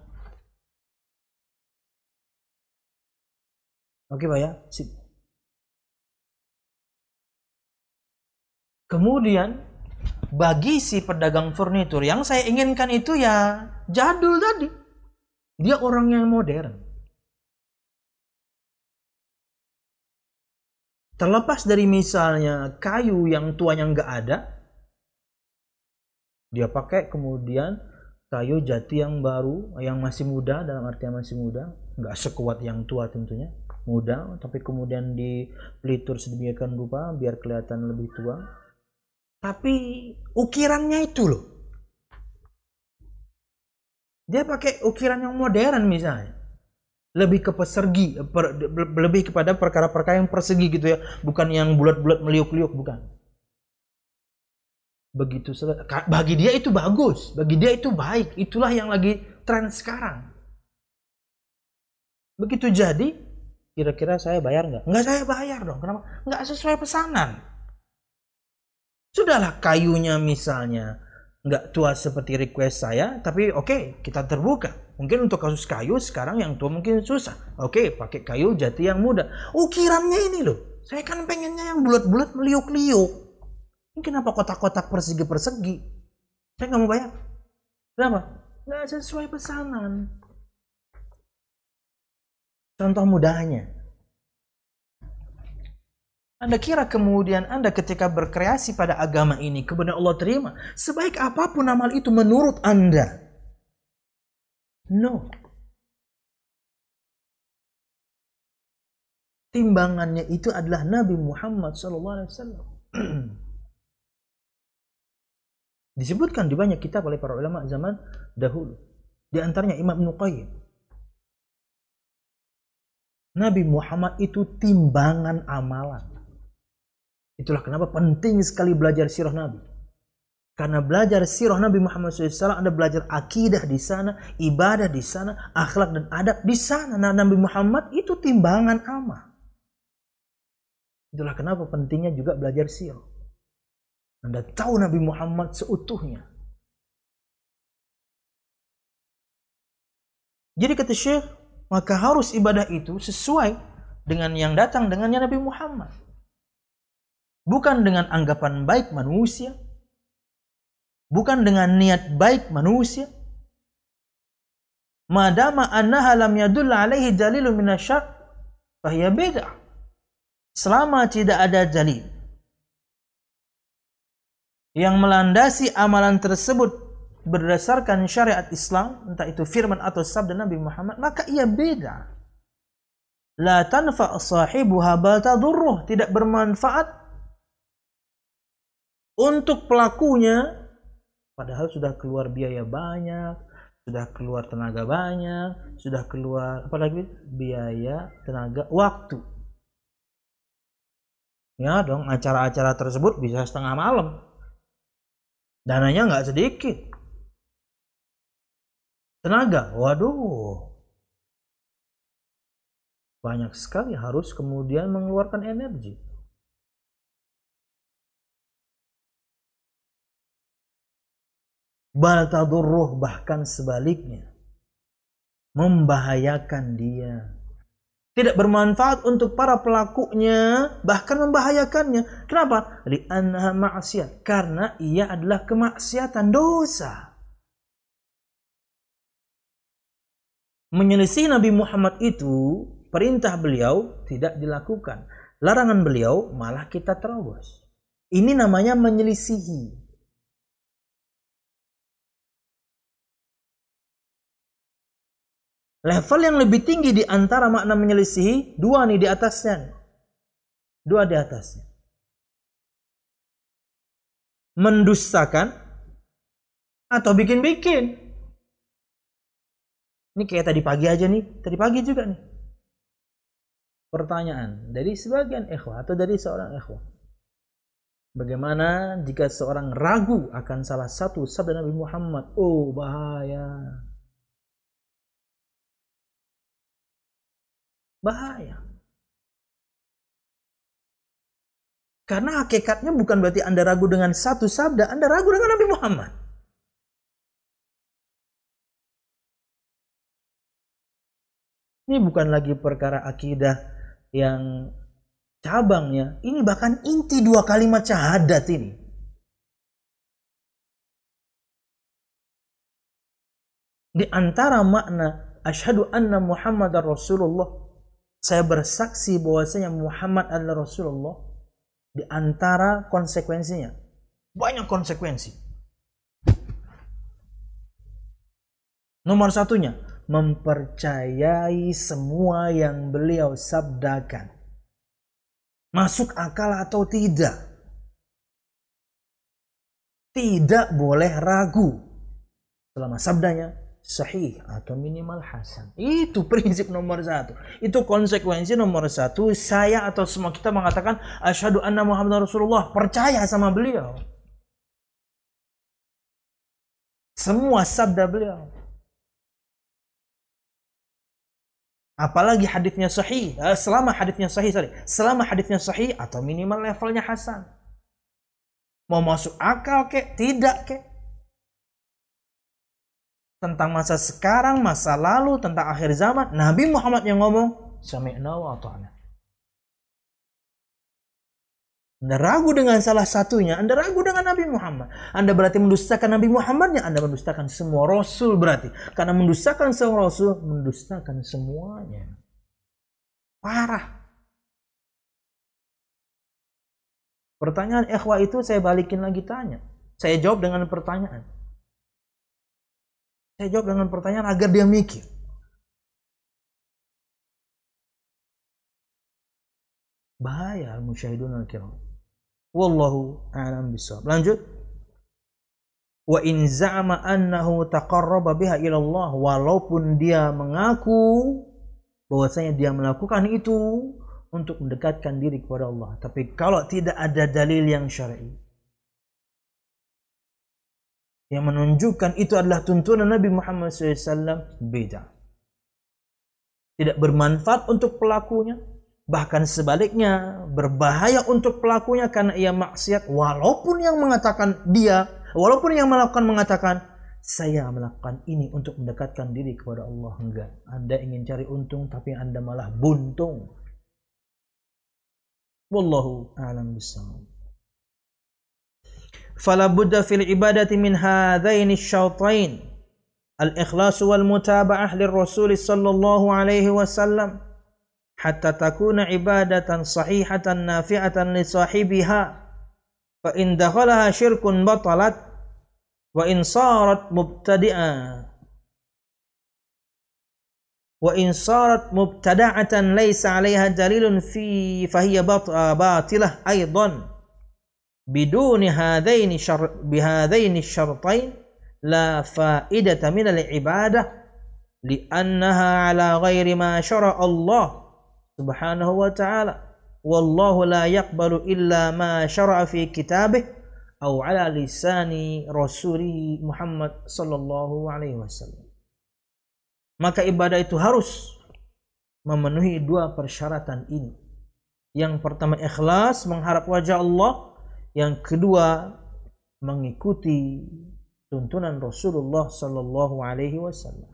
Oke Pak ya, sip. Kemudian bagi si pedagang furnitur yang saya inginkan itu ya jadul tadi. Dia orang yang modern. Terlepas dari misalnya kayu yang tuanya nggak ada, dia pakai kemudian kayu jati yang baru, yang masih muda dalam artian masih muda, nggak sekuat yang tua tentunya, muda, tapi kemudian dipelitur sedemikian rupa biar kelihatan lebih tua. Tapi ukirannya itu loh, dia pakai ukiran yang modern misalnya. Lebih ke persegi, per, lebih kepada perkara-perkara yang persegi gitu ya, bukan yang bulat-bulat meliuk-liuk, bukan. Begitu bagi dia itu bagus, bagi dia itu baik, itulah yang lagi tren sekarang. Begitu jadi, kira-kira saya bayar nggak? Nggak saya bayar dong, kenapa? Nggak sesuai pesanan. Sudahlah kayunya misalnya nggak tua seperti request saya, tapi oke okay, kita terbuka. Mungkin untuk kasus kayu sekarang yang tua mungkin susah. Oke, okay, pakai kayu jati yang muda. Ukirannya ini loh, saya kan pengennya yang bulat-bulat meliuk-liuk. Mungkin apa kotak-kotak persegi-persegi? Saya nggak mau bayar. Kenapa? Nggak sesuai pesanan. Contoh mudahnya, anda kira kemudian Anda ketika berkreasi pada agama ini kemudian Allah terima sebaik apa pun amal itu menurut Anda? No. Timbangannya itu adalah Nabi Muhammad SAW. [clears throat] Disebutkan di banyak kitab oleh para ulama zaman dahulu. Di antaranya Imam Nuqayyim. Nabi Muhammad itu timbangan amalan. Itulah kenapa penting sekali belajar sirah Nabi. Karena belajar sirah Nabi Muhammad SAW, Anda belajar akidah di sana, ibadah di sana, akhlak dan adab di sana. Nah, Nabi Muhammad itu timbangan amal. Itulah kenapa pentingnya juga belajar sirah. Anda tahu Nabi Muhammad seutuhnya. Jadi kata Syekh, maka harus ibadah itu sesuai dengan yang datang dengannya Nabi Muhammad bukan dengan anggapan baik manusia, bukan dengan niat baik manusia. Madama annaha lam yadulla alaihi dalilun minasyar, fahiya beda. Selama tidak ada dalil yang melandasi amalan tersebut berdasarkan syariat Islam, entah itu firman atau sabda Nabi Muhammad, maka ia beda. La tanfa sahibuha bal tadurruh, tidak bermanfaat untuk pelakunya padahal sudah keluar biaya banyak sudah keluar tenaga banyak sudah keluar apalagi biaya tenaga waktu Ya dong, acara-acara tersebut bisa setengah malam. Dananya nggak sedikit. Tenaga, waduh. Banyak sekali harus kemudian mengeluarkan energi. Bal bahkan sebaliknya. Membahayakan dia tidak bermanfaat untuk para pelakunya, bahkan membahayakannya. Kenapa? Li'annaha maksiat. Karena ia adalah kemaksiatan, dosa. Menyelisih Nabi Muhammad itu, perintah beliau tidak dilakukan. Larangan beliau malah kita terobos. Ini namanya menyelisihi. Level yang lebih tinggi di antara makna menyelisihi, dua nih di atasnya. Dua di atasnya. Mendustakan atau bikin-bikin. Ini kayak tadi pagi aja nih, tadi pagi juga nih. Pertanyaan dari sebagian ikhwah atau dari seorang ikhwah. Bagaimana jika seorang ragu akan salah satu sabda Nabi Muhammad? Oh, bahaya. Bahaya. Karena hakikatnya bukan berarti Anda ragu dengan satu sabda, Anda ragu dengan Nabi Muhammad. Ini bukan lagi perkara akidah yang cabangnya. Ini bahkan inti dua kalimat syahadat ini. Di antara makna asyhadu anna Muhammadar Rasulullah saya bersaksi bahwasanya Muhammad adalah Rasulullah di antara konsekuensinya. Banyak konsekuensi. Nomor satunya mempercayai semua yang beliau sabdakan. Masuk akal atau tidak? Tidak boleh ragu. Selama sabdanya sahih atau minimal hasan. Itu prinsip nomor satu. Itu konsekuensi nomor satu. Saya atau semua kita mengatakan asyhadu anna Muhammad Rasulullah. Percaya sama beliau. Semua sabda beliau. Apalagi hadisnya sahih. Eh, selama hadisnya sahih, sorry. Selama hadisnya sahih atau minimal levelnya hasan. Mau masuk akal kek? Tidak kek? Tentang masa sekarang, masa lalu, tentang akhir zaman, Nabi Muhammad yang ngomong, sami'na wa ta'ana. Anda ragu dengan salah satunya, Anda ragu dengan Nabi Muhammad. Anda berarti mendustakan Nabi Muhammadnya, Anda mendustakan semua Rasul berarti. Karena mendustakan semua Rasul, mendustakan semuanya. Parah. Pertanyaan ikhwah itu saya balikin lagi tanya. Saya jawab dengan pertanyaan. Saya jawab dengan pertanyaan agar dia mikir. Bahaya al-musyahidun al-kiram. Wallahu a'lam bishawab. Lanjut. Wa in za'ama annahu taqarraba biha ila Allah walaupun dia mengaku bahwasanya dia melakukan itu untuk mendekatkan diri kepada Allah. Tapi kalau tidak ada dalil yang syar'i, yang menunjukkan itu adalah tuntunan Nabi Muhammad SAW beda. Tidak bermanfaat untuk pelakunya, bahkan sebaliknya berbahaya untuk pelakunya karena ia maksiat walaupun yang mengatakan dia, walaupun yang melakukan mengatakan saya melakukan ini untuk mendekatkan diri kepada Allah enggak. Anda ingin cari untung tapi Anda malah buntung. Wallahu a'lam bishawab. فلا بد في العبادة من هذين الشوطين الإخلاص والمتابعة للرسول صلى الله عليه وسلم حتى تكون عبادة صحيحة نافعة لصاحبها. فإن دخلها شرك بطلت وإن صارت مبتدئة وإن صارت مبتدعة ليس عليها دليل في فهي باطلة أيضا. Biduni hadaini syar bihadaini syartain la faidata min al-ibadah li'annaha ala ghairi ma syara Allah subhanahu wa ta'ala wallahu la yaqbalu illa ma syara'a fi kitabih atau ala lisani rasuli Muhammad sallallahu alaihi wasallam. Maka ibadah itu harus memenuhi dua persyaratan ini. Yang pertama ikhlas mengharap wajah Allah, yang kedua mengikuti tuntunan Rasulullah sallallahu alaihi wasallam.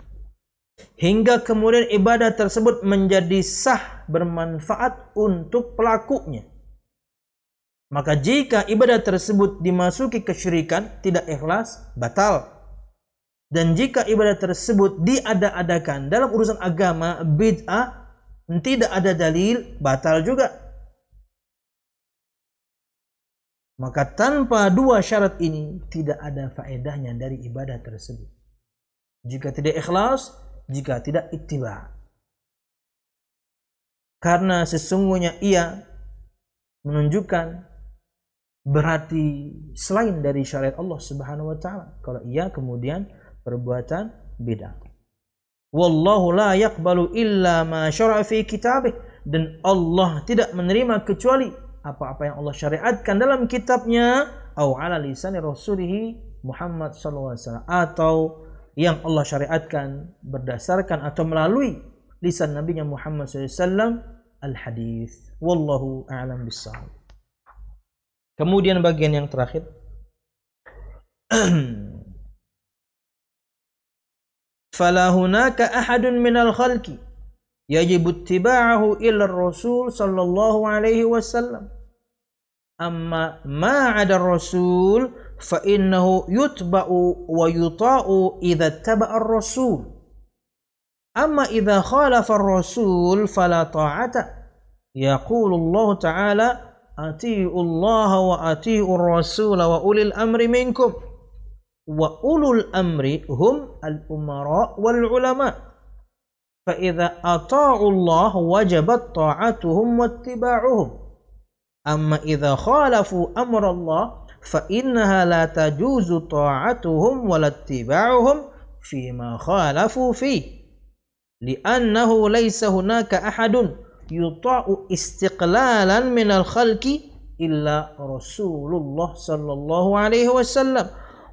Hingga kemudian ibadah tersebut menjadi sah bermanfaat untuk pelakunya. Maka jika ibadah tersebut dimasuki kesyirikan, tidak ikhlas, batal. Dan jika ibadah tersebut diada-adakan dalam urusan agama, bid'ah, tidak ada dalil, batal juga. Maka tanpa dua syarat ini, tidak ada faedahnya dari ibadah tersebut. Jika tidak ikhlas, jika tidak ittiba. Karena sesungguhnya ia menunjukkan berarti selain dari syariat Allah Subhanahu wa taala. Kalau ia kemudian perbuatan bid'ah. Wallahu la yaqbalu illa ma syara'a fi kitabih dan Allah tidak menerima kecuali apa-apa yang Allah syariatkan dalam kitabnya atau ala lisan rasulih Muhammad sallallahu alaihi wasallam atau yang Allah syariatkan berdasarkan atau melalui lisan nabinya Muhammad sallallahu alaihi wasallam al-hadis. Wallahu a'lam bissawab. Kemudian bagian yang terakhir. [clears throat] فلا هناك أحد من الخلق يجب اتباعه إلا الرسول صلى الله عليه وسلم أما ما عدا الرسول فإنه يتبع ويطاع إذا اتبع الرسول. أما إذا خالف الرسول فلا طاعة. يقول الله تعالى أطيعوا الله وأطيعوا الرسول وأولي الأمر منكم. وأولو الأمر هم الأمراء والعلماء. فإذا أطاعوا الله وجبت طاعتهم واتباعهم. أما إذا خالفوا أمر الله فإنها لا تجوز طاعتهم ولا اتباعهم فيما خالفوا فيه لأنه ليس هناك أحد يطاع استقلالا من الخلق إلا رسول الله صلى الله عليه وسلم.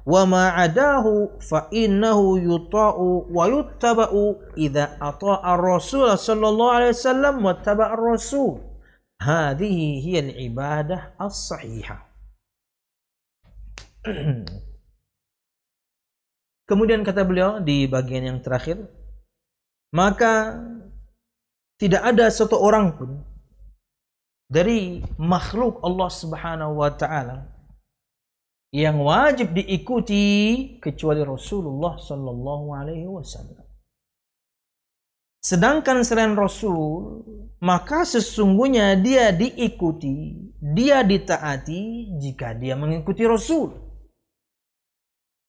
وما عداه فإنه يطاع ويتبع إذا أطاع الرسول صلى الله عليه وسلم واتبع الرسول. Hadhihi hiya al-ibadah [clears throat] Kemudian kata beliau di bagian yang terakhir maka tidak ada satu orang pun dari makhluk Allah Subhanahu wa taala yang wajib diikuti kecuali Rasulullah sallallahu alaihi wasallam. Sedangkan selain Rasul, maka sesungguhnya dia diikuti, dia ditaati jika dia mengikuti Rasul.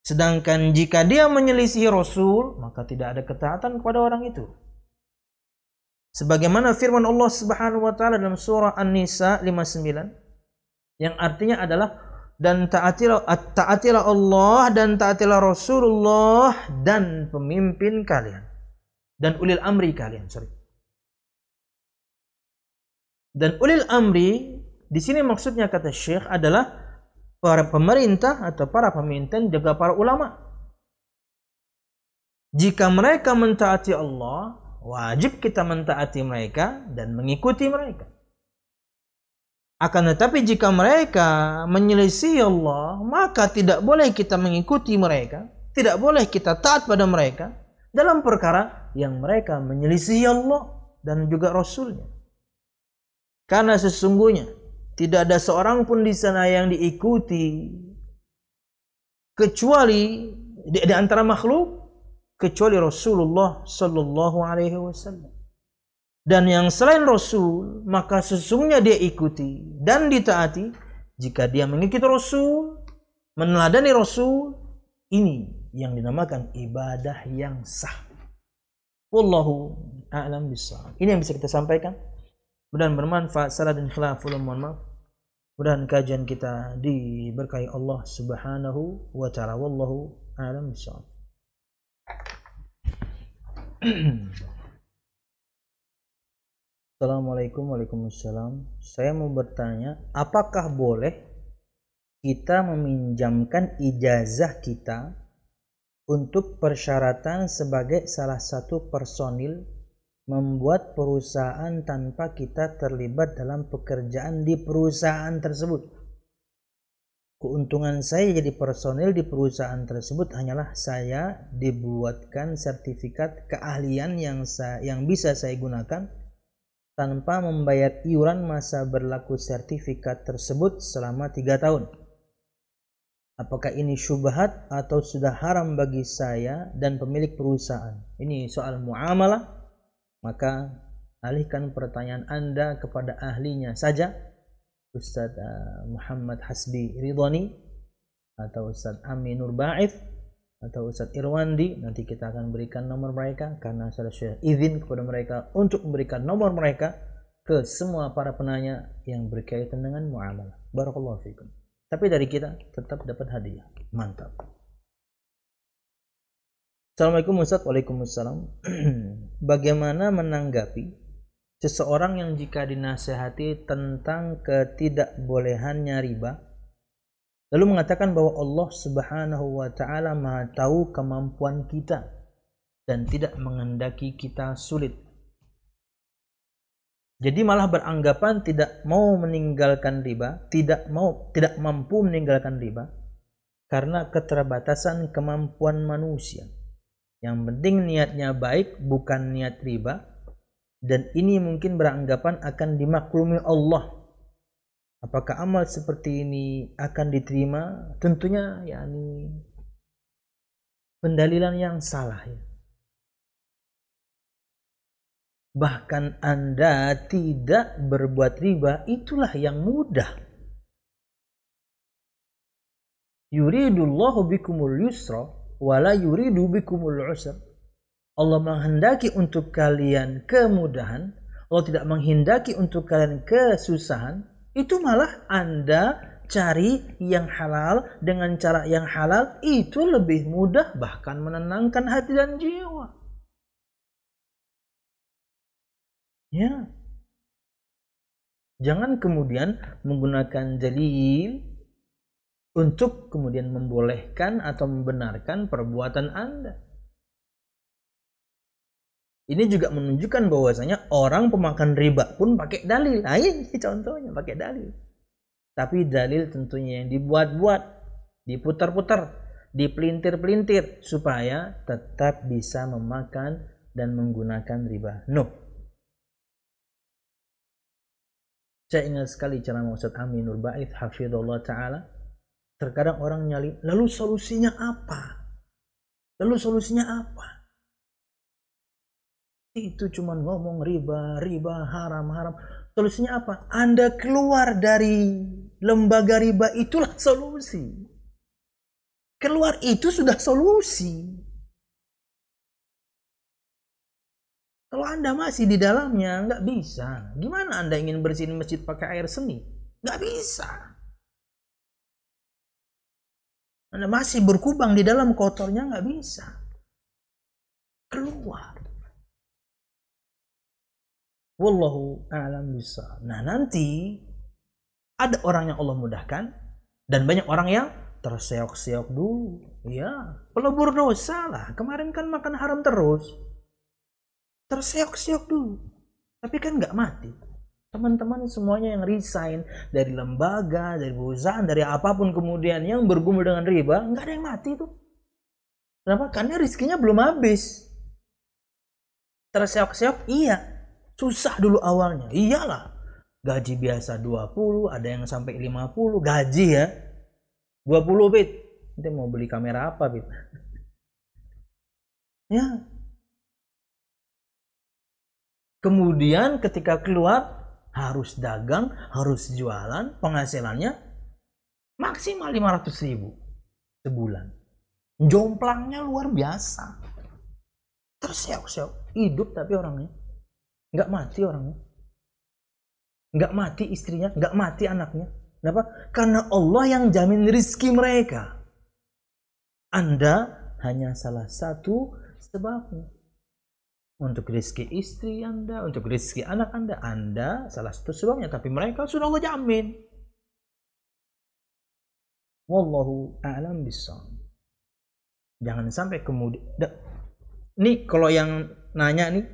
Sedangkan jika dia menyelisih Rasul, maka tidak ada ketaatan kepada orang itu. Sebagaimana firman Allah Subhanahu wa taala dalam surah An-Nisa 59 yang artinya adalah dan taatilah taatilah Allah dan taatilah Rasulullah dan pemimpin kalian dan ulil amri kalian sorry dan ulil amri di sini maksudnya kata Syekh adalah para pemerintah atau para pemimpin juga para ulama jika mereka mentaati Allah wajib kita mentaati mereka dan mengikuti mereka. Akan tetapi jika mereka menyelisih Allah, maka tidak boleh kita mengikuti mereka, tidak boleh kita taat pada mereka dalam perkara yang mereka menyelisih Allah dan juga Rasulnya. Karena sesungguhnya tidak ada seorang pun di sana yang diikuti kecuali di, di antara makhluk kecuali Rasulullah sallallahu alaihi wasallam. Dan yang selain Rasul, maka sesungguhnya dia ikuti dan ditaati jika dia mengikuti Rasul, meneladani Rasul, ini yang dinamakan ibadah yang sah. Wallahu a'lam bishawab. Ini yang bisa kita sampaikan. Mudah bermanfaat. Salah dan khilaf mohon maaf. Mudah kajian kita diberkahi Allah Subhanahu wa taala. Wallahu a'lam bishawab. Assalamualaikum Waalaikumsalam. Saya mau bertanya, apakah boleh kita meminjamkan ijazah kita untuk persyaratan sebagai salah satu personil membuat perusahaan tanpa kita terlibat dalam pekerjaan di perusahaan tersebut? Keuntungan saya jadi personil di perusahaan tersebut hanyalah saya dibuatkan sertifikat keahlian yang saya, yang bisa saya gunakan tanpa membayar iuran masa berlaku sertifikat tersebut selama tiga tahun. Apakah ini syubhat atau sudah haram bagi saya dan pemilik perusahaan? Ini soal muamalah. Maka alihkan pertanyaan Anda kepada ahlinya saja. Ustaz uh, Muhammad Hasbi Ridwani atau Ustaz Aminur Ba'ith atau Ustaz Irwandi nanti kita akan berikan nomor mereka karena saya sudah izin kepada mereka untuk memberikan nomor mereka ke semua para penanya yang berkaitan dengan muamalah. Barakallahu fikum. Tapi dari kita tetap dapat hadiah. Mantap. Assalamualaikum Ustaz. Waalaikumsalam. [clears throat] Bagaimana menanggapi seseorang yang jika dinasehati tentang ketidakbolehannya riba Lalu mengatakan bahwa Allah Subhanahu wa taala Maha tahu kemampuan kita dan tidak mengendaki kita sulit. Jadi malah beranggapan tidak mau meninggalkan riba, tidak mau tidak mampu meninggalkan riba karena keterbatasan kemampuan manusia. Yang penting niatnya baik, bukan niat riba. Dan ini mungkin beranggapan akan dimaklumi Allah Apakah amal seperti ini akan diterima? Tentunya yakni pendalilan yang salah ya. Bahkan Anda tidak berbuat riba, itulah yang mudah. Yuridullahu bikumul yusra wala yuridu bikumul usra. Allah menghendaki untuk kalian kemudahan, Allah tidak menghendaki untuk kalian kesusahan, itu malah Anda cari yang halal dengan cara yang halal itu lebih mudah bahkan menenangkan hati dan jiwa. Ya. Jangan kemudian menggunakan dalil untuk kemudian membolehkan atau membenarkan perbuatan Anda. Ini juga menunjukkan bahwasanya orang pemakan riba pun pakai dalil. Nah ini [laughs] contohnya pakai dalil. Tapi dalil tentunya yang dibuat-buat, diputar-putar, dipelintir-pelintir supaya tetap bisa memakan dan menggunakan riba. No. Saya ingat sekali cara Ustaz Aminur Ba'id hafizullah taala. Terkadang orang nyali, lalu solusinya apa? Lalu solusinya apa? itu cuma ngomong riba, riba, haram, haram. Solusinya apa? Anda keluar dari lembaga riba itulah solusi. Keluar itu sudah solusi. Kalau Anda masih di dalamnya, nggak bisa. Gimana Anda ingin bersihin masjid pakai air seni? Nggak bisa. Anda masih berkubang di dalam kotornya, nggak bisa. Keluar. Wallahu a'lam bisa. Nah nanti ada orang yang Allah mudahkan dan banyak orang yang terseok-seok dulu. Ya, pelebur dosa lah. Kemarin kan makan haram terus. Terseok-seok dulu. Tapi kan nggak mati. Teman-teman semuanya yang resign dari lembaga, dari perusahaan, dari apa pun kemudian yang bergumul dengan riba, nggak ada yang mati tuh. Kenapa? Karena rizkinya belum habis. Terseok-seok, iya Susah dulu awalnya. Iyalah. Gaji biasa 20, ada yang sampai 50. Gaji ya. 20 bit. Nanti mau beli kamera apa bit? ya. Kemudian ketika keluar harus dagang, harus jualan, penghasilannya maksimal 500 ribu sebulan. Jomplangnya luar biasa. Terseok-seok. Hidup tapi orangnya nggak mati orangnya nggak mati istrinya nggak mati anaknya kenapa karena Allah yang jamin rizki mereka anda hanya salah satu sebabnya untuk rezeki istri Anda, untuk rezeki anak Anda, Anda salah satu sebabnya, tapi mereka sudah Allah jamin. Wallahu a'lam bishawab. Jangan sampai kemudian nih kalau yang nanya nih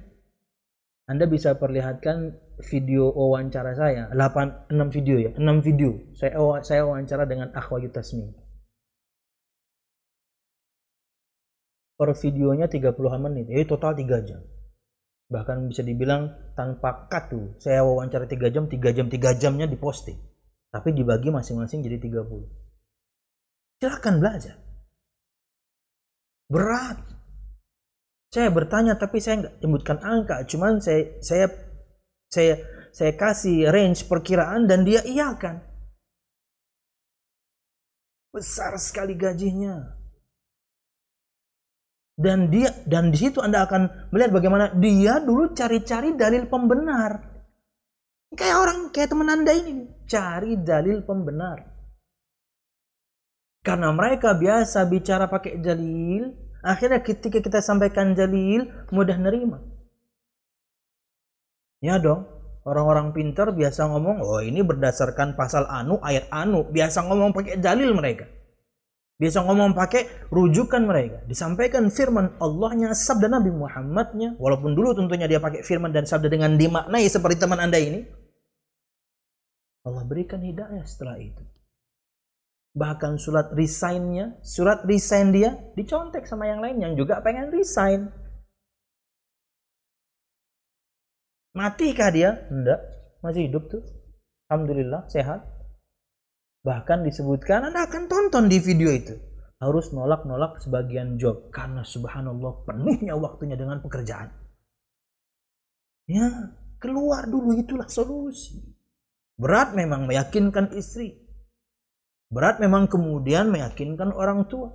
Anda bisa perlihatkan video wawancara saya 8 6 video ya 6 video saya wawancara dengan Akhwa Yutasmi per videonya 30 menit. Jadi total 3 jam. Bahkan bisa dibilang tanpa cut tuh. Saya wawancara 3 jam 3 jam 3 jamnya diposting. Tapi dibagi masing-masing jadi 30 silahkan belajar. Berat. Saya bertanya tapi saya nggak sebutkan angka. Cuman saya saya saya saya kasih range perkiraan dan dia iakan besar sekali gajinya dan dia dan di situ Anda akan melihat bagaimana dia dulu cari-cari dalil pembenar. Kayak orang kayak teman Anda ini cari dalil pembenar. Karena mereka biasa bicara pakai dalil, akhirnya ketika kita sampaikan dalil mudah nerima. Ya dong, orang-orang pintar biasa ngomong, oh ini berdasarkan pasal anu, ayat anu, biasa ngomong pakai dalil mereka. Biasa ngomong pakai rujukan mereka. Disampaikan firman Allahnya, sabda Nabi Muhammadnya. Walaupun dulu tentunya dia pakai firman dan sabda dengan dimaknai seperti teman anda ini. Allah berikan hidayah setelah itu. Bahkan surat resignnya, surat resign dia dicontek sama yang lain yang juga pengen resign. Matikah dia? Enggak, masih hidup tuh. Alhamdulillah sehat. Bahkan disebutkan Anda akan tonton di video itu. Harus nolak-nolak sebagian job. Karena subhanallah penuhnya waktunya dengan pekerjaan. Ya, keluar dulu itulah solusi. Berat memang meyakinkan istri. Berat memang kemudian meyakinkan orang tua.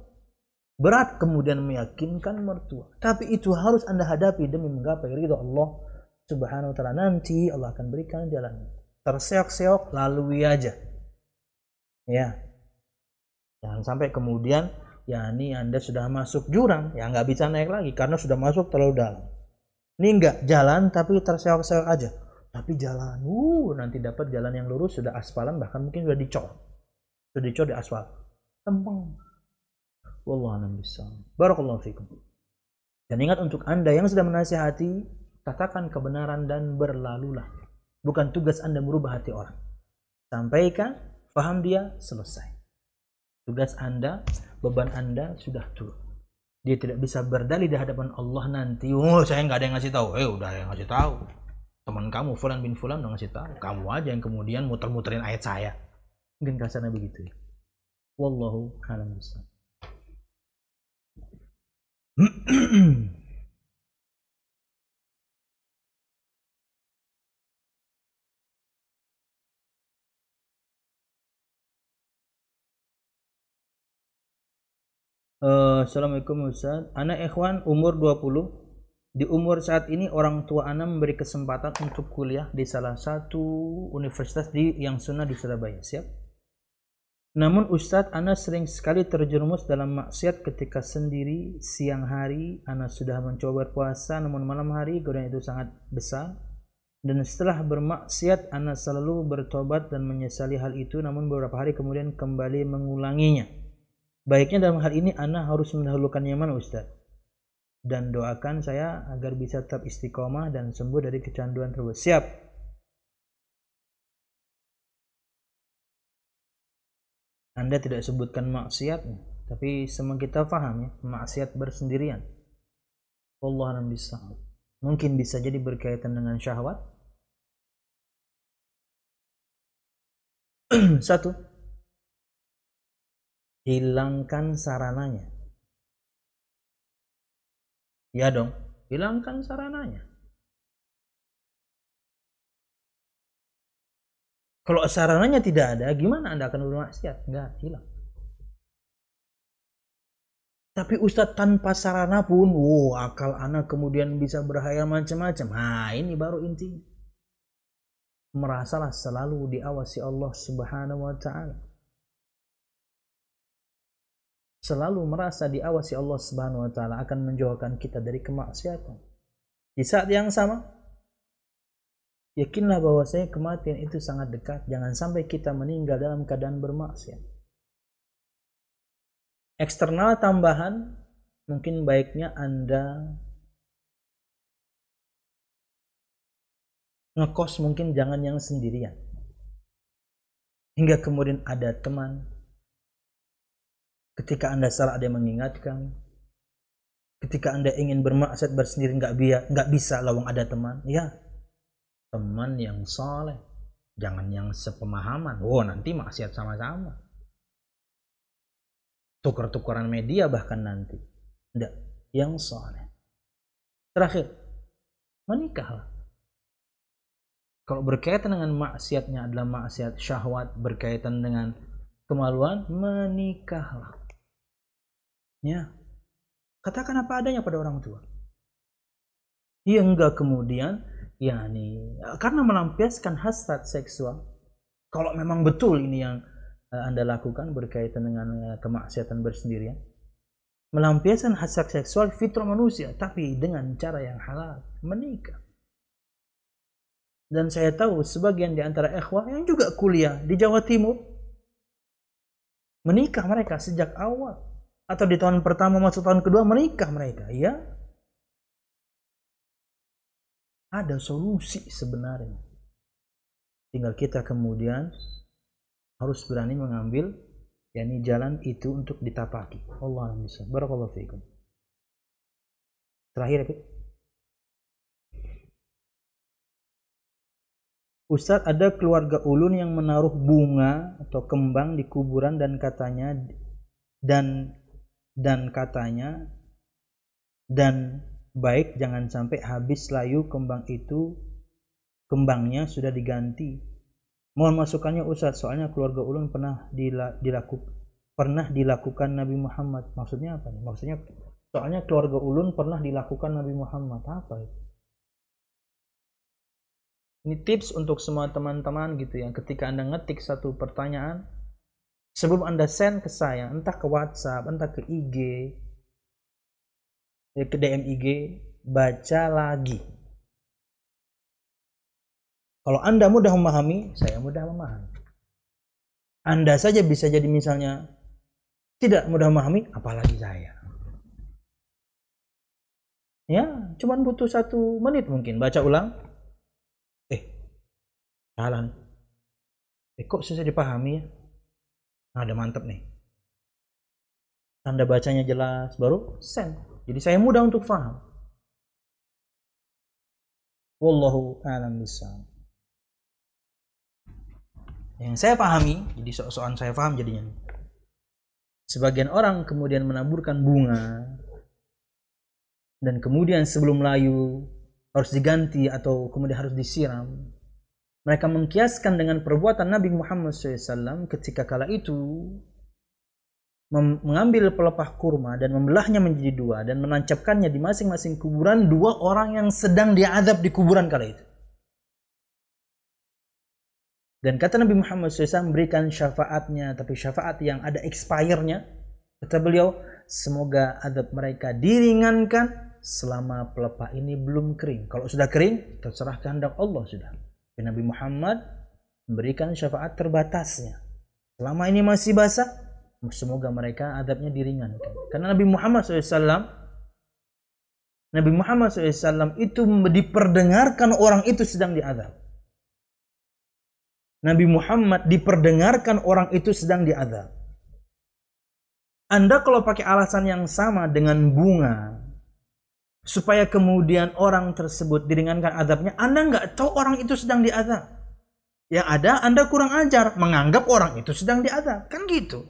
Berat kemudian meyakinkan mertua. Tapi itu harus Anda hadapi demi menggapai ridho Allah Subhanahu wa taala. Nanti Allah akan berikan jalan. Terseok-seok lalui aja ya. Jangan sampai kemudian ya ini anda sudah masuk jurang. Ya nggak bisa naik lagi karena sudah masuk terlalu dalam. Ini enggak jalan tapi terseok-seok aja. Tapi jalan uh nanti dapat jalan yang lurus sudah aspalan bahkan mungkin sudah dicor. Sudah dicor di aspal tempeng wallahu a'lam barakallahu fikum. Dan ingat untuk anda yang sudah menasihati katakan kebenaran dan berlalulah. Bukan tugas anda merubah hati orang. Sampaikan Paham dia? Selesai. Tugas Anda, beban Anda sudah turun. Dia tidak bisa berdalih di hadapan Allah nanti. Oh, saya nggak ada yang ngasih tahu. Eh, udah yang ngasih tahu. Teman kamu Fulan bin Fulan udah ngasih tahu. Kamu aja yang kemudian muter-muterin ayat saya. Mungkin kasarnya begitu ya. Wallahu a'lam [clears throat] Uh, Assalamualaikum Ustaz. Anak ikhwan umur 20. Di umur saat ini orang tua anak memberi kesempatan untuk kuliah di salah satu universitas di yang sunnah di Surabaya. Siap? Namun Ustadz, Ana sering sekali terjerumus dalam maksiat ketika sendiri siang hari. Ana sudah mencoba berpuasa, namun malam hari godaan itu sangat besar. Dan setelah bermaksiat, Ana selalu bertobat dan menyesali hal itu, namun beberapa hari kemudian kembali mengulanginya. Baiknya dalam hal ini Ana harus mendahulukan yang mana Ustaz? Dan doakan saya agar bisa tetap istiqomah dan sembuh dari kecanduan tersebut. Siap. Anda tidak sebutkan maksiat, tapi semua kita paham ya, maksiat bersendirian. Allah bisa. Mungkin bisa jadi berkaitan dengan syahwat. [clears throat] Satu, hilangkan sarananya. Ya dong, hilangkan sarananya. Kalau sarananya tidak ada, gimana Anda akan bermaksiat? Enggak, hilang. Tapi Ustadz tanpa sarana pun, wow, akal anak kemudian bisa berhayal macam-macam. Nah, ini baru intinya. Merasalah selalu diawasi Allah Subhanahu wa taala selalu merasa diawasi Allah Subhanahu wa taala akan menjauhkan kita dari kemaksiatan. Di saat yang sama, yakinlah bahwa saya kematian itu sangat dekat. Jangan sampai kita meninggal dalam keadaan bermaksiat. Eksternal tambahan, mungkin baiknya Anda ngekos mungkin jangan yang sendirian. Hingga kemudian ada teman. Ketika Anda salah ada yang mengingatkan. Ketika Anda ingin bermaksud bersendiri nggak bisa, nggak bisa lawang ada teman. Ya, teman yang soleh. Jangan yang sepemahaman. Oh, nanti maksiat sama-sama. Tukar-tukaran media bahkan nanti. Tidak, yang soleh. Terakhir, menikahlah kalau berkaitan dengan maksiatnya adalah maksiat syahwat berkaitan dengan kemaluan, menikahlah. Ya. Katakan apa adanya pada orang tua. Ya enggak kemudian ya nih karena melampiaskan hasrat seksual. Kalau memang betul ini yang uh, Anda lakukan berkaitan dengan uh, kemaksiatan bersendirian, melampiaskan hasrat seksual fitrah manusia tapi dengan cara yang halal, menikah. Dan saya tahu sebagian di antara ikhwah yang juga kuliah di Jawa Timur menikah mereka sejak awal atau di tahun pertama masuk tahun kedua menikah mereka, ya. Ada solusi sebenarnya. Tinggal kita kemudian harus berani mengambil yakni jalan itu untuk ditapaki. Allah bisa. Barakallahu fiikum. Terakhir, Ustadz ada keluarga ulun yang menaruh bunga atau kembang di kuburan dan katanya dan dan katanya dan baik jangan sampai habis layu kembang itu kembangnya sudah diganti. Mohon masukannya Ustadz soalnya keluarga ulun pernah dilakukan pernah dilakukan Nabi Muhammad. Maksudnya apa? Maksudnya soalnya keluarga ulun pernah dilakukan Nabi Muhammad. Apa itu? Ini tips untuk semua teman-teman gitu ya. Ketika Anda ngetik satu pertanyaan, sebelum Anda send ke saya, entah ke WhatsApp, entah ke IG, ya ke DM IG, baca lagi. Kalau Anda mudah memahami, saya mudah memahami. Anda saja bisa jadi misalnya tidak mudah memahami, apalagi saya. Ya, cuman butuh satu menit mungkin baca ulang, jalan eh kok susah dipahami ya nah, ada mantep nih. Tanda bacanya jelas baru? Send jadi saya mudah untuk paham wallahu alam bisawab yang saya pahami jadi soal saya paham jadinya. Sebagian orang kemudian menaburkan bunga dan kemudian sebelum layu harus diganti atau kemudian harus disiram mereka mengkiaskan dengan perbuatan Nabi Muhammad SAW ketika kala itu mengambil pelepah kurma dan membelahnya menjadi dua dan menancapkannya di masing-masing kuburan dua orang yang sedang diadab di kuburan kala itu. Dan kata Nabi Muhammad SAW memberikan syafaatnya, tapi syafaat yang ada expire-nya. Kata beliau, semoga adab mereka diringankan selama pelepah ini belum kering. Kalau sudah kering, terserah kehendak Allah sudah. Nabi Muhammad memberikan syafaat terbatasnya. Selama ini masih basah, semoga mereka adabnya diringankan. Karena Nabi Muhammad SAW, Nabi Muhammad SAW itu diperdengarkan orang itu sedang diadab. Nabi Muhammad diperdengarkan orang itu sedang diadab. Anda kalau pakai alasan yang sama dengan bunga, supaya kemudian orang tersebut diringankan adabnya, Anda nggak tahu orang itu sedang diadab. Yang ada Anda kurang ajar, menganggap orang itu sedang diadab. Kan gitu.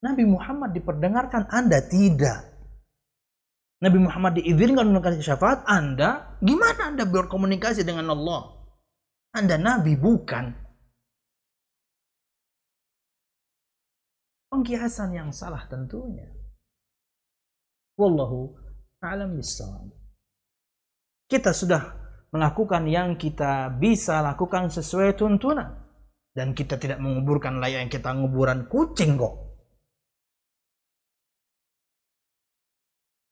Nabi Muhammad diperdengarkan, Anda tidak. Nabi Muhammad diizinkan untuk syafaat, Anda gimana Anda berkomunikasi dengan Allah? Anda Nabi bukan. Pengkiasan yang salah tentunya. Wallahu a'lam bissawab. Kita sudah melakukan yang kita bisa lakukan sesuai tuntunan dan kita tidak menguburkan layak yang kita nguburan kucing kok.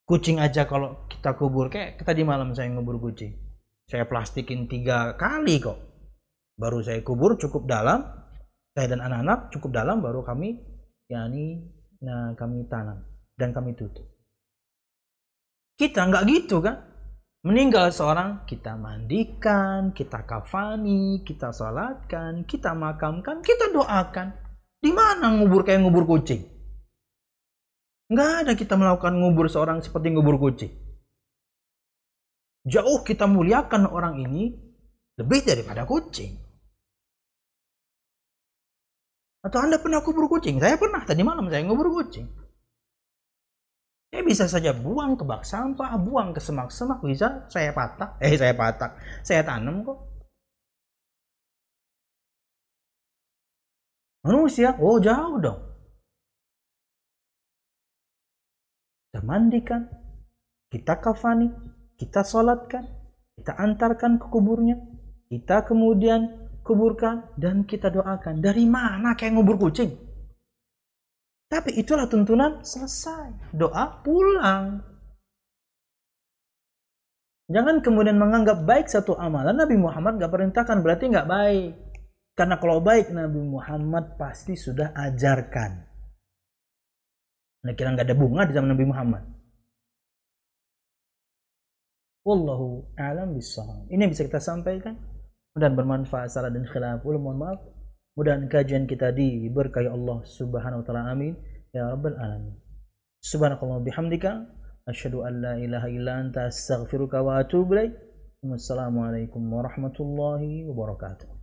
kucing aja kalau kita kubur kayak tadi malam saya ngubur kucing saya plastikin tiga kali kok baru saya kubur cukup dalam saya dan anak-anak cukup dalam baru kami yakni nah kami tanam dan kami tutup kita nggak gitu kan meninggal seorang kita mandikan kita kafani kita salatkan kita makamkan kita doakan di mana ngubur kayak ngubur kucing Nggak ada kita melakukan ngubur seorang seperti ngubur kucing. Jauh kita muliakan orang ini lebih daripada kucing. Atau Anda pernah kubur kucing? Saya pernah, tadi malam saya ngubur kucing. Saya bisa saja buang ke bak sampah, buang ke semak-semak, bisa saya patah. [laughs] Eh, saya patah. Saya tanam kok. Manusia, oh jauh dong. kita mandikan, kita kafani, kita sholatkan, kita antarkan ke kuburnya, kita kemudian kuburkan dan kita doakan. Dari mana kayak ngubur kucing? Tapi itulah tuntunan selesai. Doa pulang. Jangan kemudian menganggap baik satu amalan Nabi Muhammad gak perintahkan berarti gak baik. Karena kalau baik Nabi Muhammad pasti sudah ajarkan. Anda kira nggak ada bunga di zaman Nabi Muhammad? Wallahu a'lam bishawab. Ini yang bisa kita sampaikan. Mudah bermanfaat salah dan khilaf. Ulah mohon maaf. Mudah kajian kita diberkahi Allah Subhanahu wa taala. Amin. Ya rabbal alamin. Subhanakallah bihamdika asyhadu an la ilaha illa anta astaghfiruka wa atubu ilaik. Wassalamualaikum warahmatullahi wabarakatuh.